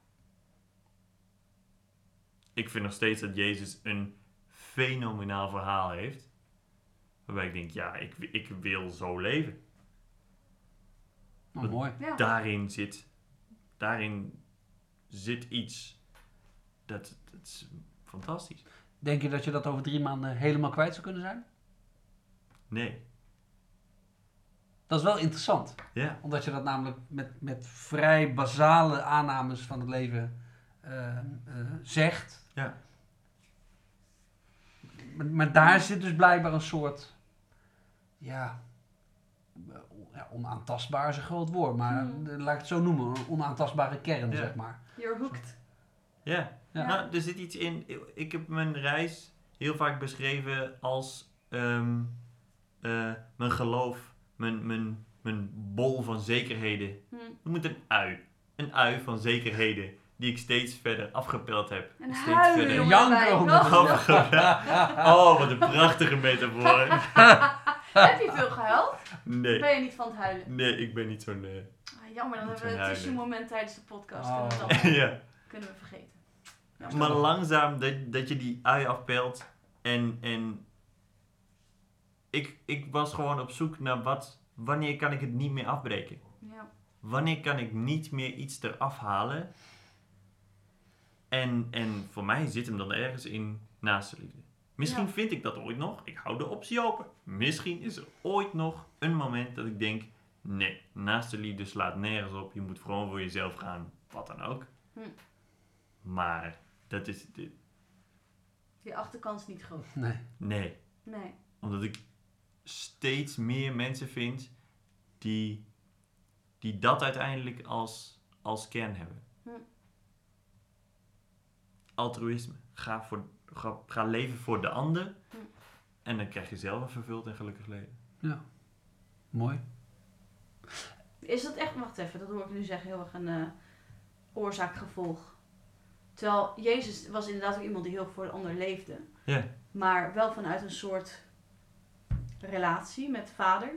S3: Ik vind nog steeds dat Jezus een fenomenaal verhaal heeft. Waarbij ik denk, ja, ik, ik wil zo leven.
S1: Oh, mooi.
S2: ja.
S3: Daarin zit, daarin zit iets. Dat, dat is fantastisch.
S1: Denk je dat je dat over drie maanden helemaal kwijt zou kunnen zijn?
S3: Nee.
S1: Dat is wel interessant.
S3: Ja.
S1: Omdat je dat namelijk met, met vrij basale aannames van het leven eh, eh, zegt.
S3: Ja.
S1: Maar, maar daar zit dus blijkbaar een soort, ja, on- ja onaantastbaar is een groot woord, maar eh, laat ik het zo noemen, een onaantastbare kern,
S3: Ja.
S1: zeg maar.
S2: You're hooked.
S3: Ja.
S1: Ja.
S3: Nou, er zit iets in. Ik heb mijn reis heel vaak beschreven als ehm, eh, mijn geloof, mijn, mijn, mijn bol van zekerheden.
S2: Hm.
S3: We moeten een ui. Een ui van zekerheden die ik steeds verder afgepeld heb.
S2: En
S3: steeds verder.
S2: Oh.
S3: Oh, wat een prachtige metafoor.
S2: Heb je veel gehuild?
S3: Nee.
S2: Ben je niet van het huilen?
S3: Nee, ik ben niet zo'n... eh,
S2: Ah, jammer, dan hebben we
S3: van
S2: het
S3: huilen.
S2: tissue moment tijdens de podcast.
S1: Oh.
S2: Kunnen, we dat,
S3: ja.
S2: kunnen we vergeten.
S3: Maar langzaam dat, dat je die ui afpelt. En, en ik, ik was gewoon op zoek naar wat, wanneer kan ik het niet meer afbreken?
S2: Ja.
S3: Wanneer kan ik niet meer iets eraf halen? En, en voor mij zit hem dan ergens in naaste liefde. Misschien
S2: Ja.
S3: vind ik dat ooit nog. Ik hou de optie open. Misschien is er ooit nog een moment dat ik denk... Nee, naaste liefde slaat nergens op. Je moet gewoon voor jezelf gaan. Wat dan ook.
S2: Hm.
S3: Maar dat is... dit-
S2: Die achterkant is niet groot.
S1: Nee.
S3: Nee.
S2: Nee.
S3: Omdat ik steeds meer mensen vind die, die dat uiteindelijk als, als kern hebben.
S2: Hm.
S3: Altruïsme. Ga, voor, ga, ga leven voor de ander.
S2: Hm.
S3: En dan krijg je zelf een vervuld en gelukkig leven.
S1: Ja. Mooi.
S2: Is dat echt, wacht even, dat hoor ik nu zeggen, heel erg een eh, oorzaak-gevolg. Terwijl Jezus was inderdaad ook iemand die heel voor de ander leefde.
S3: Ja.
S2: Maar wel vanuit een soort relatie met vader.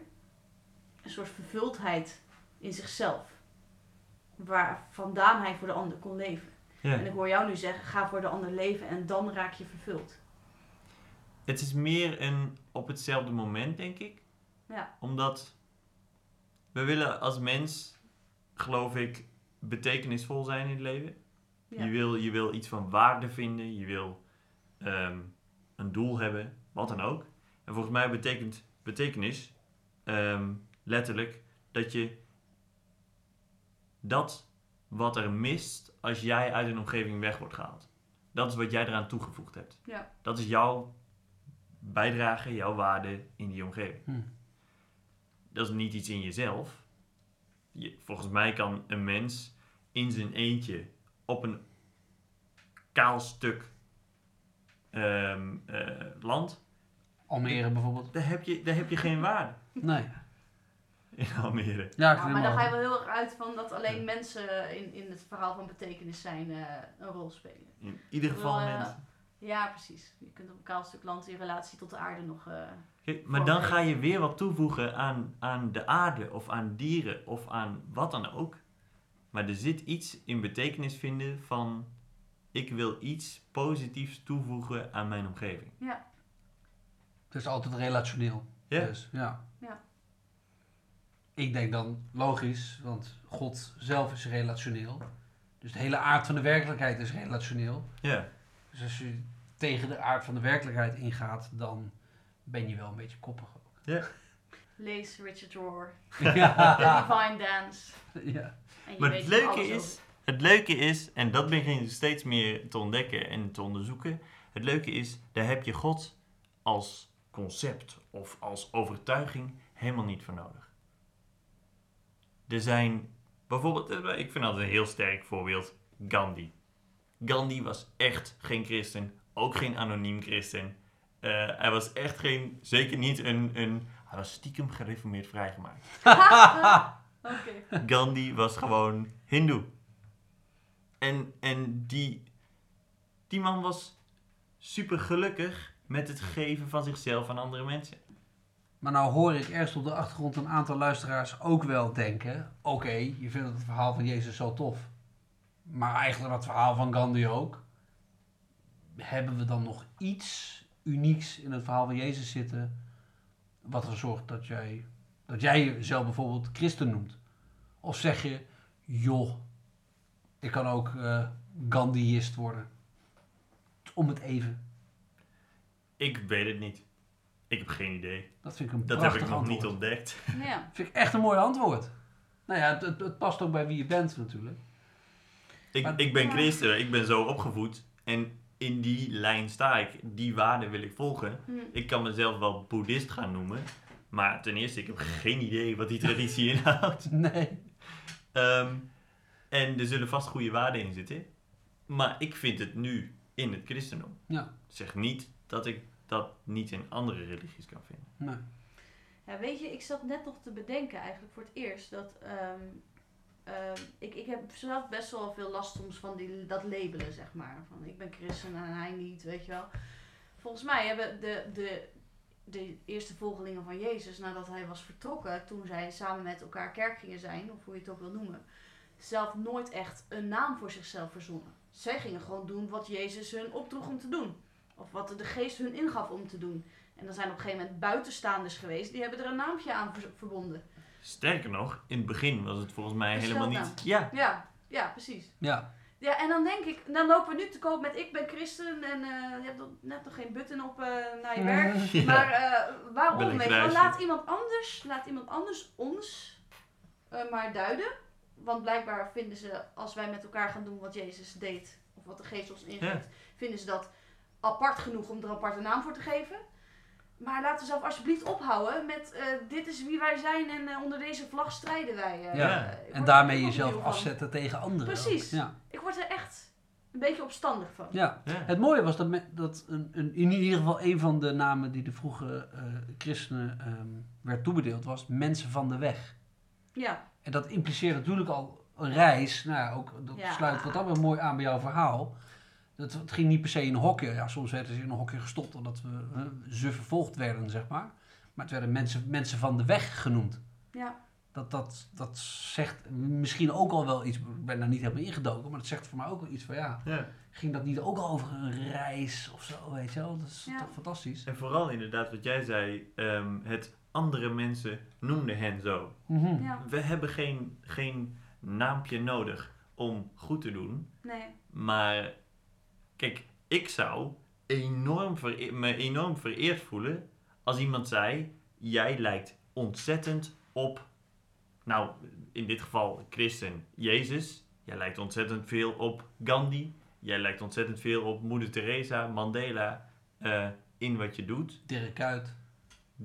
S2: Een soort vervuldheid in zichzelf. Waar vandaan hij voor de ander kon leven. En ik hoor jou nu zeggen, ga voor de ander leven en dan raak je vervuld.
S3: Het is meer een op hetzelfde moment, denk ik.
S2: Ja.
S3: Omdat we willen als mens, geloof ik, betekenisvol zijn in het leven.
S2: Ja.
S3: Je, wil, je wil iets van waarde vinden, je wil ehm, een doel hebben, wat dan ook. En volgens mij betekent betekenis ehm, letterlijk dat je dat wat er mist als jij uit een omgeving weg wordt gehaald. Dat is wat jij eraan toegevoegd hebt.
S2: Ja.
S3: Dat is jouw bijdrage, jouw waarde in die omgeving.
S1: Hm.
S3: Dat is niet iets in jezelf. Je, volgens mij kan een mens in zijn eentje op een kaal stuk ehm, eh, land,
S1: Almere bijvoorbeeld.
S3: daar heb, je, daar heb je geen waarde
S1: Nee.
S3: in Almere.
S1: Ja, ik
S2: Ja,
S1: vind
S2: maar dan ga je
S1: wel-
S2: heel erg uit van dat alleen mensen in, in het verhaal van betekenis zijn eh, een rol spelen.
S3: In ieder geval
S2: eh,
S3: mensen.
S2: Ja, precies. Je kunt op een kaal stuk land in relatie tot de aarde nog... eh,
S3: Kijk, maar dan ga je weer wat toevoegen aan, aan de aarde of aan dieren of aan wat dan ook. Maar er zit iets in betekenis vinden van ik wil iets positiefs toevoegen aan mijn omgeving.
S1: Het is altijd relationeel.
S3: Ja.
S1: Dus, ja.
S2: Ja.
S1: Ik denk dan logisch, want God zelf is relationeel. Dus de hele aard van de werkelijkheid is relationeel.
S3: Ja.
S1: Dus als je tegen de aard van de werkelijkheid ingaat, dan ben je wel een beetje koppig ook.
S2: lees Richard Rohr,
S1: ja.
S2: The Divine Dance.
S1: ja.
S3: Maar het leuke is,
S2: over.
S3: Het leuke is, en dat begin je steeds meer te ontdekken en te onderzoeken. Het leuke is, daar heb je God als concept of als overtuiging helemaal niet voor nodig. Er zijn bijvoorbeeld, eh, ik vind dat een heel sterk voorbeeld, Gandhi. Gandhi was echt geen christen, ook geen anoniem christen. Eh, hij was echt geen, zeker niet een, een, hij was stiekem gereformeerd vrijgemaakt.
S2: Oké.
S3: Gandhi was gewoon hindoe. En, en die, die man was super gelukkig met het geven van zichzelf aan andere mensen.
S1: Maar nou hoor ik ergens op de achtergrond een aantal luisteraars ook wel denken... Oké, je vindt het verhaal van Jezus zo tof. Maar eigenlijk dat verhaal van Gandhi ook. Hebben we dan nog iets unieks in het verhaal van Jezus zitten... wat er zorgt dat jij, dat jij jezelf bijvoorbeeld christen noemt? Of zeg je, joh, ik kan ook eh Gandhiist worden. Om het even.
S3: Ik weet het niet. Ik heb geen idee.
S1: Dat vind ik een
S3: Dat heb ik nog
S1: antwoord.
S3: niet ontdekt.
S2: Ja.
S1: vind ik echt een mooi antwoord. Nou ja, het, het, het past ook bij wie je bent natuurlijk.
S3: Ik,
S1: Maar-
S3: ik ben
S2: Ja.
S3: christen, ik ben zo opgevoed. En in die lijn sta ik. Die waarden wil ik volgen.
S2: Hm.
S3: Ik kan mezelf wel boeddhist gaan noemen. Maar ten eerste, ik heb geen idee wat die traditie inhoudt.
S1: Nee.
S3: Ehm, en er zullen vast goede waarden in zitten. Maar ik vind het nu in het christendom.
S1: Ja.
S3: Zeg niet dat ik dat niet in andere religies kan vinden.
S1: Nee.
S2: Ja, weet je, ik zat net nog te bedenken eigenlijk voor het eerst dat ehm, ehm, ik, ik heb zelf best wel veel last soms van die, dat labelen, zeg maar. Van ik ben christen en hij niet, weet je wel. Volgens mij hebben de, de, de eerste volgelingen van Jezus, nadat hij was vertrokken, toen zij samen met elkaar kerk gingen zijn, of hoe je het ook wil noemen, zelf nooit echt een naam voor zichzelf verzonnen. Zij gingen gewoon doen wat Jezus hun opdroeg om te doen. Of wat de geest hun ingaf om te doen. En er zijn op een gegeven moment buitenstaanders geweest, die hebben er een naampje aan ver- verbonden.
S3: Sterker nog, in het begin was het volgens mij helemaal niet. Ja,
S2: Ja, ja, precies.
S1: Ja.
S2: Ja, en dan denk ik, dan lopen we nu te koop met ik ben christen en eh, je hebt nog- net nog geen button op eh, naar je werk.
S3: Ja.
S2: Maar eh, waarom? Weet je. Laat iemand anders, laat iemand anders ons eh, maar duiden. Want blijkbaar vinden ze, als wij met elkaar gaan doen wat Jezus deed, of wat de geest ons ingeeft, vinden ze dat apart genoeg om er een aparte naam voor te geven. Maar laten we zelf alsjeblieft ophouden met eh, dit is wie wij zijn en eh, onder deze vlag strijden wij. eh.
S1: Ja. En daarmee jezelf afzetten tegen anderen.
S2: Precies.
S1: Ja.
S2: Ik word er echt een beetje opstandig van.
S1: ja.
S3: ja.
S1: Het mooie was dat, me- dat een, een, in ieder geval een van de namen die de vroege eh, christenen ehm, werd toebedeeld was mensen van de weg.
S2: Ja,
S1: En dat impliceert natuurlijk al een reis. Nou ja, ook, dat
S2: Ja.
S1: sluit wat dan weer mooi aan bij jouw verhaal. Dat, het ging niet per se in een hokje. Ja, soms werden ze in een hokje gestopt omdat we, eh, ze vervolgd werden, zeg maar. Maar het werden mensen, mensen van de weg genoemd.
S2: ja.
S1: Dat, dat, dat zegt misschien ook al wel iets. Ik ben daar niet helemaal ingedoken, maar dat zegt voor mij ook wel iets van ja.
S3: ja.
S1: Ging dat niet ook al over een reis of zo, weet je wel? Dat is
S2: Ja.
S1: toch fantastisch.
S3: En vooral inderdaad wat jij zei, ehm, het andere mensen noemden hen zo.
S1: Mhm.
S2: ja.
S3: We hebben geen, geen naampje nodig om goed te doen.
S2: Nee.
S3: Maar kijk, ik zou enorm me enorm vereerd voelen als iemand zei: Jij lijkt ontzettend op, nou in dit geval christen Jezus. Jij lijkt ontzettend veel op Gandhi. Jij lijkt ontzettend veel op Moeder Teresa, Mandela. eh, in wat je doet.
S1: Dirk Kuyt.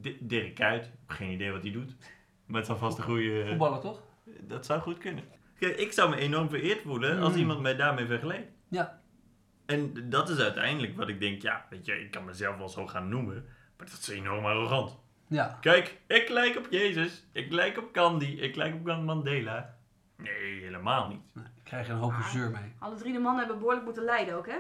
S3: D- Dirk heb geen idee wat hij doet. Maar het zal vast een goede.
S1: Voetballer toch?
S3: Dat zou goed kunnen. Kijk, ik zou me enorm vereerd voelen als
S1: Mm.
S3: iemand mij daarmee vergeleek.
S1: Ja.
S3: En dat is uiteindelijk wat ik denk, ja, weet je, ik kan mezelf wel zo gaan noemen, maar dat is enorm arrogant.
S1: Ja.
S3: Kijk, ik lijk op Jezus, ik lijk op Gandhi, ik lijk op Mandela. Nee, helemaal niet.
S1: Nee, ik krijg er een hoop gezeur mee.
S2: Alle drie de mannen hebben behoorlijk moeten lijden ook, hè?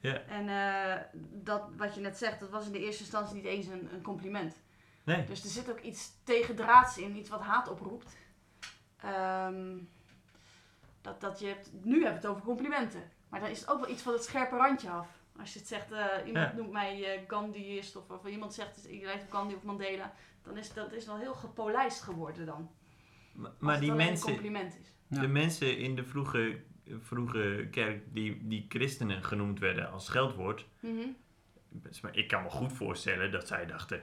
S3: Ja.
S2: En eh, dat wat je net zegt, dat was in de eerste instantie niet eens een, een compliment.
S3: Nee.
S2: Dus er zit ook iets tegendraads in, iets wat haat oproept. Ehm, dat, dat je hebt, nu hebben we het over complimenten. Maar dan is het ook wel iets van het scherpe randje af. Als je het zegt, eh, iemand
S3: Ja.
S2: noemt mij eh Gandhiist of, of iemand zegt, je lijkt op Gandhi of Mandela. Dan is dat is wel heel gepolijst geworden dan.
S3: Maar,
S2: Als
S3: maar die mensen,
S2: compliment is.
S1: Ja.
S3: de mensen in de vroege, vroege kerk die, die christenen genoemd werden als scheldwoord,
S2: Mhm.
S3: maar ik kan me goed voorstellen dat zij dachten,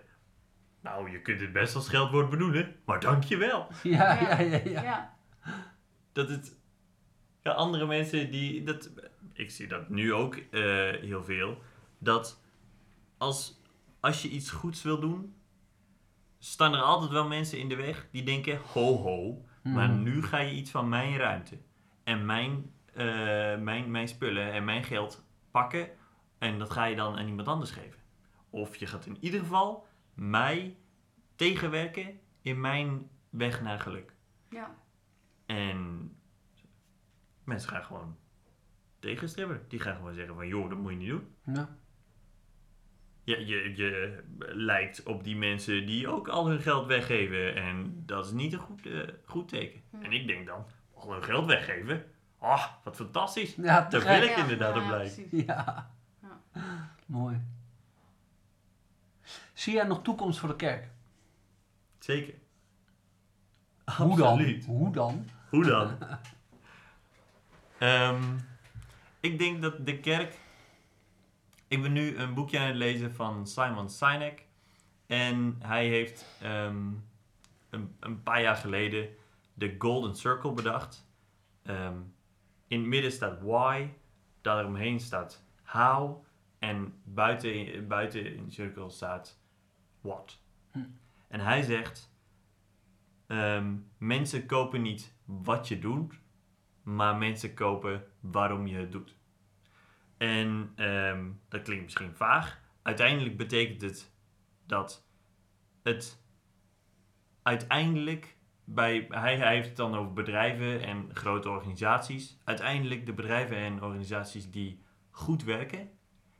S3: nou, je kunt het best als scheldwoord bedoelen, maar dank je wel.
S1: Ja,
S2: Ja.
S1: ja, ja. ja.
S2: ja.
S3: dat het. Ja, andere mensen die. Dat, ik zie dat nu ook eh, heel veel. Dat als, als je iets goeds wil doen, staan er altijd wel mensen in de weg die denken: ho ho, maar
S1: Mhm.
S3: nu ga je iets van mijn ruimte en mijn, eh, mijn, mijn spullen en mijn geld pakken en dat ga je dan aan iemand anders geven. Of je gaat in ieder geval mij tegenwerken in mijn weg naar geluk.
S2: Ja.
S3: En mensen gaan gewoon tegenstribbelen. Die gaan gewoon zeggen van, joh, dat moet je niet doen.
S1: Ja.
S3: Je, je, je lijkt op die mensen die ook al hun geld weggeven. En dat is niet een goed, eh, goed teken.
S2: Hm.
S3: En ik denk dan, al hun geld weggeven? Ah, wat fantastisch.
S1: Ja,
S3: Daar wil ik inderdaad op
S2: ja,
S3: blijven.
S2: precies.
S1: Ja.
S2: Ja.
S1: Mooi. Zie jij nog toekomst voor de kerk?
S3: Zeker.
S1: Hoe dan? Hoe dan?
S3: Hoe dan? Ehm, ik denk dat de kerk. Ik ben nu een boekje aan het lezen van Simon Sinek. En hij heeft ehm, een, een paar jaar geleden de Golden Circle bedacht. Ehm, in het midden staat why, daaromheen staat how. En buiten, buiten in de cirkel staat what.
S1: Hm.
S3: En hij zegt: ehm, mensen kopen niet wat je doet, maar mensen kopen waarom je het doet. En ehm, dat klinkt misschien vaag. Uiteindelijk betekent het dat het uiteindelijk bij hij, hij heeft het dan over bedrijven en grote organisaties. Uiteindelijk de bedrijven en organisaties die goed werken,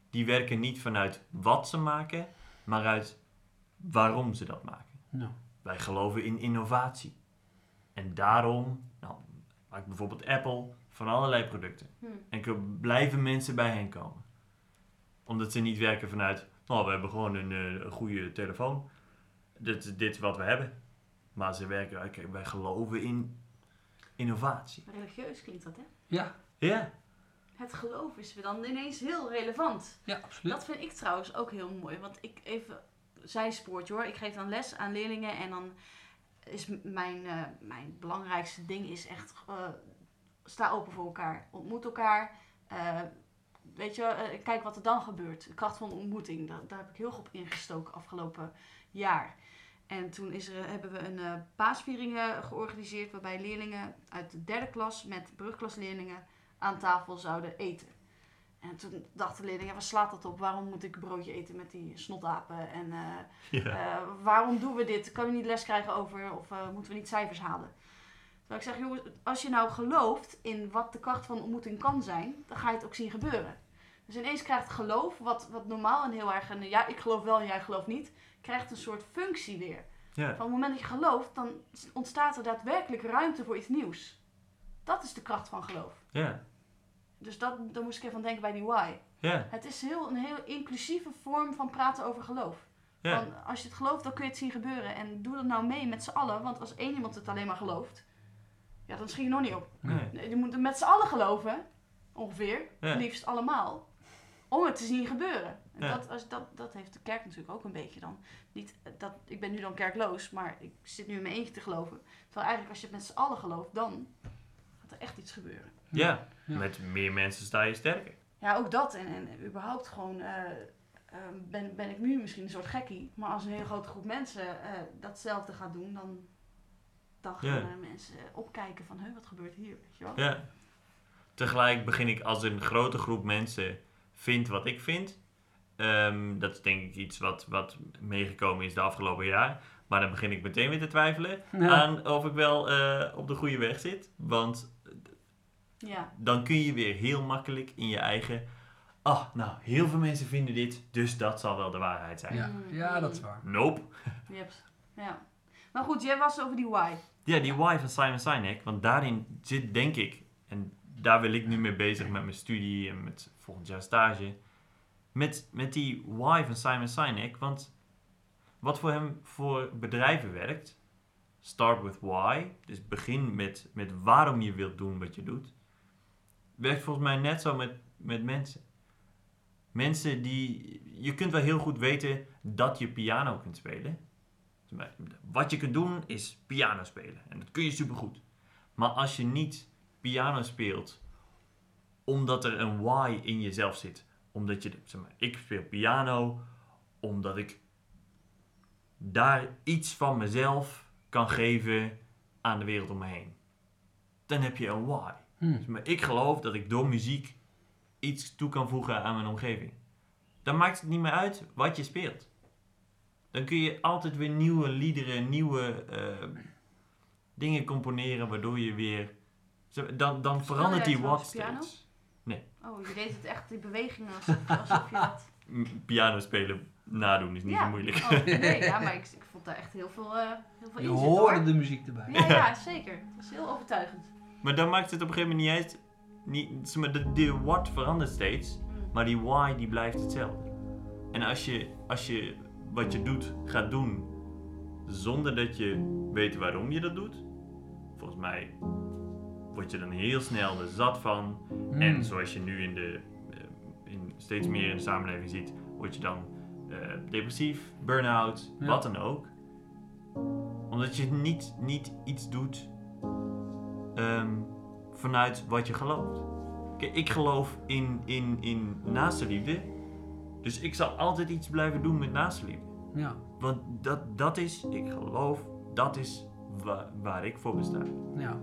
S3: die werken niet vanuit wat ze maken, maar uit waarom ze dat maken. Wij geloven in innovatie. En daarom nou, maakt bijvoorbeeld Apple van allerlei producten.
S2: Hm.
S3: En kunnen- blijven mensen bij hen komen. Omdat ze niet werken vanuit, nou we hebben gewoon een, eh, een goede telefoon. Dit, dit is wat we hebben. Maar ze werken, oké, wij geloven in innovatie.
S2: Religieus klinkt dat, hè?
S1: ja,
S3: Ja,
S2: Het geloof is dan ineens heel relevant.
S1: ja, absoluut.
S2: Dat vind ik trouwens ook heel mooi. Want ik even zijspoortje hoor. Ik geef dan les aan leerlingen en dan is mijn, eh, mijn belangrijkste ding is echt eh, sta open voor elkaar. Ontmoet elkaar. Eh, weet je, eh, kijk wat er dan gebeurt. De kracht van de ontmoeting. Daar, daar heb ik heel goed op ingestoken afgelopen jaar. En toen is er, hebben we een eh paasviering georganiseerd waarbij leerlingen uit de derde klas met brugklasleerlingen aan tafel zouden eten. En toen dachten leerlingen, waar slaat dat op? Waarom moet ik een broodje eten met die snotapen? En waarom doen we dit? Kunnen we niet les krijgen over? Of moeten we niet cijfers halen? Terwijl ik zeg, jongens, als je nou gelooft in wat de kracht van ontmoeting kan zijn, dan ga je het ook zien gebeuren. Dus ineens krijgt geloof, wat, wat normaal en heel erg, een, ja, ik geloof wel en jij gelooft niet, krijgt een soort functie weer.
S3: ja.
S2: Van het moment dat je gelooft, dan ontstaat er daadwerkelijk ruimte voor iets nieuws. Dat is de kracht van geloof.
S3: ja.
S2: Dus dat, daar moest ik even aan denken bij die why.
S3: ja.
S2: Het is heel, een heel inclusieve vorm van praten over geloof.
S3: ja.
S2: Van, als je het gelooft, dan kun je het zien gebeuren. En doe dat nou mee met z'n allen. Want als één iemand het alleen maar gelooft, ja, dan schiet je nog niet op.
S3: Nee.
S2: Je moet het met z'n allen geloven, ongeveer,
S3: Ja.
S2: liefst allemaal, om het te zien gebeuren. En
S3: Ja.
S2: dat, als, dat, dat heeft de kerk natuurlijk ook een beetje dan. Niet, dat, ik ben nu dan kerkloos, maar ik zit nu in mijn eentje te geloven. Terwijl eigenlijk als je het met z'n allen gelooft, dan gaat er echt iets gebeuren.
S3: ja.
S1: Ja.
S3: Met meer mensen sta je sterker.
S2: Ja, ook dat. En, en überhaupt gewoon eh, eh, ben, ben ik nu misschien een soort gekkie. Maar als een hele grote groep mensen eh, datzelfde gaat doen, dan, dan gaan
S3: Ja.
S2: er mensen opkijken van, huh, wat gebeurt hier? Weet je wel?
S3: Ja. Tegelijk begin ik als een grote groep mensen vindt wat ik vind. Ehm, dat is denk ik iets wat, wat meegekomen is de afgelopen jaar. Maar dan begin ik meteen weer te twijfelen
S1: Ja.
S3: aan of ik wel eh, op de goede weg zit. Want
S2: Ja.
S3: dan kun je weer heel makkelijk in je eigen... Ah, nou, heel veel mensen vinden dit, dus dat zal wel de waarheid zijn.
S1: Ja. ja, dat is waar.
S3: Nope.
S2: Hebt, ja. Maar goed, jij was over die why.
S3: Ja, die why van Simon Sinek, want daarin zit denk ik, en daar wil ik nu mee bezig met mijn studie en met volgend jaar stage, met, met die why van Simon Sinek, want wat voor hem voor bedrijven werkt, start with why, dus begin met, met waarom je wilt doen wat je doet, werkt volgens mij net zo met, met mensen. Mensen die, je kunt wel heel goed weten dat je piano kunt spelen, wat je kunt doen is piano spelen. En dat kun je supergoed. Maar als je niet piano speelt omdat er een why in jezelf zit. Omdat je, zeg maar, ik speel piano omdat ik daar iets van mezelf kan geven aan de wereld om me heen. Dan heb je een why.
S1: Hm.
S3: Zeg maar, ik geloof dat ik door muziek iets toe kan voegen aan mijn omgeving. Dan maakt het niet meer uit wat je speelt. Dan kun je altijd weer nieuwe liederen, nieuwe eh, dingen componeren, waardoor je weer. Dan, dan verandert die wat
S2: piano?
S3: steeds.
S2: Oh, je deed het echt, die bewegingen alsof, alsof je dat...
S3: Piano spelen nadoen is niet
S2: ja.
S3: zo moeilijk.
S2: Oh, nee, ja, maar ik, ik vond daar echt heel veel, eh heel veel
S1: Je hoorde
S2: hoor.
S1: de muziek erbij.
S2: Ja, ja, zeker. Dat is heel overtuigend.
S3: Maar dan maakt het op een gegeven moment niet uit. Niet, zeg maar, de, de what verandert steeds.
S2: Mm.
S3: Maar die why die blijft hetzelfde. En als je, als je wat je doet gaat doen zonder dat je weet waarom je dat doet, volgens mij word je dan heel snel er zat van.
S1: Hm.
S3: En zoals je nu in de, eh, in, steeds meer in de samenleving ziet, word je dan eh, depressief, burn-out,
S1: Ja.
S3: wat dan ook. Omdat je niet, niet iets doet ehm, vanuit wat je gelooft. Kijk, ik geloof in, in, in naaste liefde. Dus ik zal altijd iets blijven doen met naaste liefde.
S1: Ja,
S3: Want dat, dat is, ik geloof, dat is wa- waar ik voor besta.
S1: ja.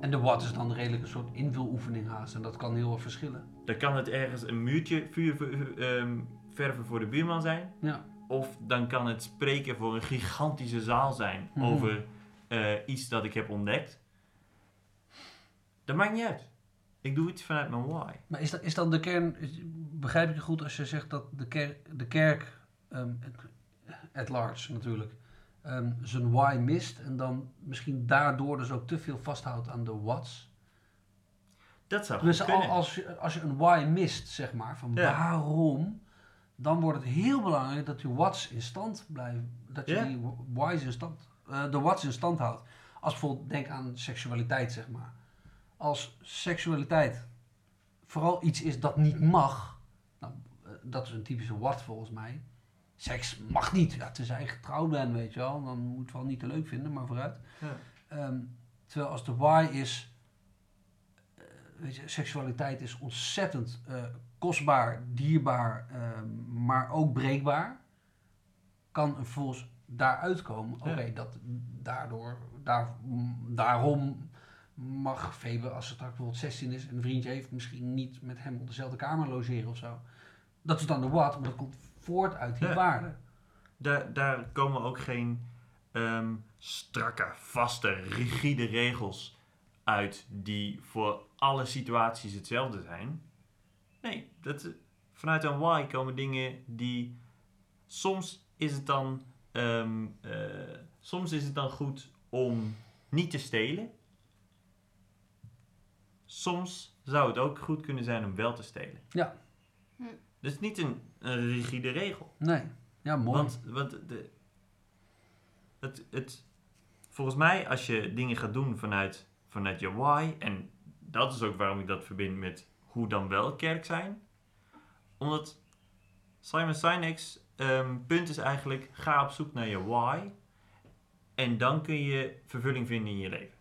S1: En de wat is dan redelijk een soort invuloefening haast. En dat kan heel erg verschillen.
S3: Dan kan het ergens een muurtje vuur, ehm, verven voor de buurman zijn.
S1: Ja.
S3: Of dan kan het spreken voor een gigantische zaal zijn
S1: Mhm.
S3: over eh, iets dat ik heb ontdekt. Dat maakt niet uit. Ik doe iets vanuit mijn why.
S1: Maar is, dat, is dan de kern, is- begrijp ik je goed als je zegt dat de kerk, de kerk ehm, at large natuurlijk, ehm, zijn why mist en dan misschien daardoor dus ook te veel vasthoudt aan de what's?
S3: Dat zou
S1: Dus al, als, je, als je een why mist, zeg maar, van
S3: Ja.
S1: waarom, dan wordt het heel belangrijk dat die what's in stand blijven. Dat je
S3: Ja.
S1: die why's in stand, eh, de what's in stand houdt. Als bijvoorbeeld, denk aan seksualiteit, zeg maar. Als seksualiteit vooral iets is dat niet mag, nou, eh, dat is een typische what volgens mij. Seks mag niet, ja, tenzij je getrouwd bent, weet je wel. Dan moet je wel niet te leuk vinden, maar vooruit.
S3: Ja.
S1: Ehm, terwijl als de why is, eh, weet je, seksualiteit is ontzettend eh, kostbaar, dierbaar, ehm, maar ook breekbaar. Kan er volgens daaruit komen,
S3: Ja.
S1: oké, dat daardoor, daar, daarom mag Febe, als ze straks bijvoorbeeld 16 is en een vriendje heeft, misschien niet met hem op dezelfde kamer logeren of zo. Dat is dan de what, maar dat komt voort uit die
S3: Ja.
S1: waarde.
S3: Daar, daar komen ook geen ehm, strakke, vaste, rigide regels uit die voor alle situaties hetzelfde zijn. Nee, dat, vanuit een why komen dingen die. Soms is het dan. ehm, eh, soms is het dan goed om niet te stelen. Soms zou het ook goed kunnen zijn om wel te stelen.
S1: Ja.
S2: Hm.
S3: Dat is niet een, een rigide regel.
S1: Nee, ja, mooi.
S3: Want, want de, het, het, volgens mij, als je dingen gaat doen vanuit, vanuit je why, en dat is ook waarom ik dat verbind met hoe dan wel kerk zijn. Omdat Simon Sinek's ehm, punt is eigenlijk, ga op zoek naar je why. En dan kun je vervulling vinden in je leven.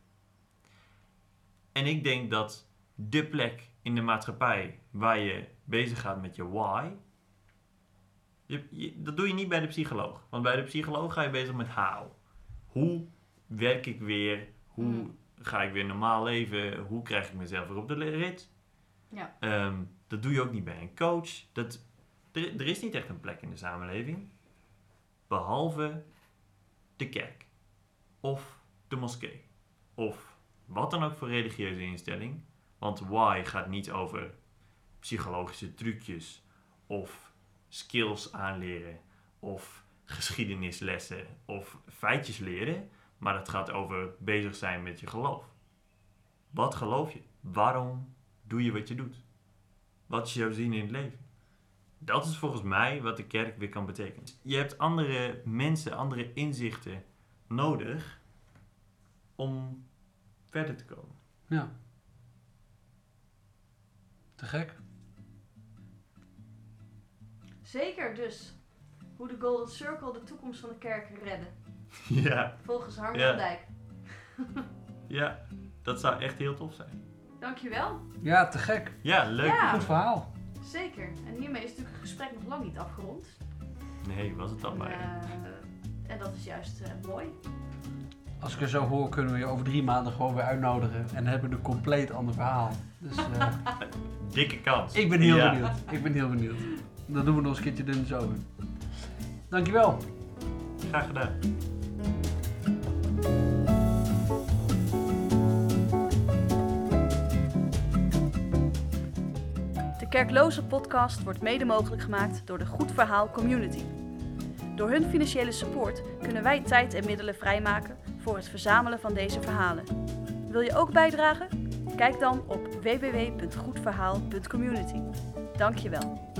S3: En ik denk dat de plek in de maatschappij waar je bezig gaat met je why, je, je- dat doe je niet bij de psycholoog. Want bij de psycholoog ga je bezig met how. Hoe werk ik weer? Hoe
S2: Mm.
S3: ga ik weer normaal leven? Hoe krijg ik mezelf weer op de rit?
S2: Ja.
S3: Ehm, dat doe je ook niet bij een coach. Dat, er, er is niet echt een plek in de samenleving. Behalve de kerk. Of de moskee. Of wat dan ook voor religieuze instelling. Want why gaat niet over psychologische trucjes. Of skills aanleren. Of geschiedenislessen. Of feitjes leren. Maar het gaat over bezig zijn met je geloof. Wat geloof je? Waarom doe je wat je doet? Wat is jouw zin in het leven? Dat is volgens mij wat de kerk weer kan betekenen. Je hebt andere mensen, andere inzichten nodig om verder te komen.
S1: Ja. Te gek.
S2: Zeker dus. Hoe de Golden Circle de toekomst van de kerk redden.
S3: Ja,
S2: Volgens Harm
S3: Ja.
S2: van Dijk.
S3: ja, dat zou echt heel tof zijn.
S2: Dankjewel.
S1: Ja, te gek.
S3: Ja, leuk.
S2: Ja.
S1: Goed verhaal.
S2: Zeker. En hiermee is natuurlijk het gesprek nog lang niet afgerond.
S3: Nee, was het dan
S2: En,
S3: maar.
S2: eh, en dat is juist eh, mooi.
S1: Als ik er zo hoor, kunnen we je over drie maanden gewoon weer uitnodigen. En dan hebben we een compleet ander verhaal. Dus eh,
S3: Dikke kans.
S1: ik ben heel
S3: Ja.
S1: benieuwd. Ik ben heel benieuwd. Dan doen we nog eens een keertje dun zo. Dankjewel.
S3: Graag gedaan.
S2: De Kerkloze podcast wordt mede mogelijk gemaakt door de Goed Verhaal Community. Door hun financiële support kunnen wij tijd en middelen vrijmaken voor het verzamelen van deze verhalen. Wil je ook bijdragen? Kijk dan op www.goedverhaal.community. Dankjewel.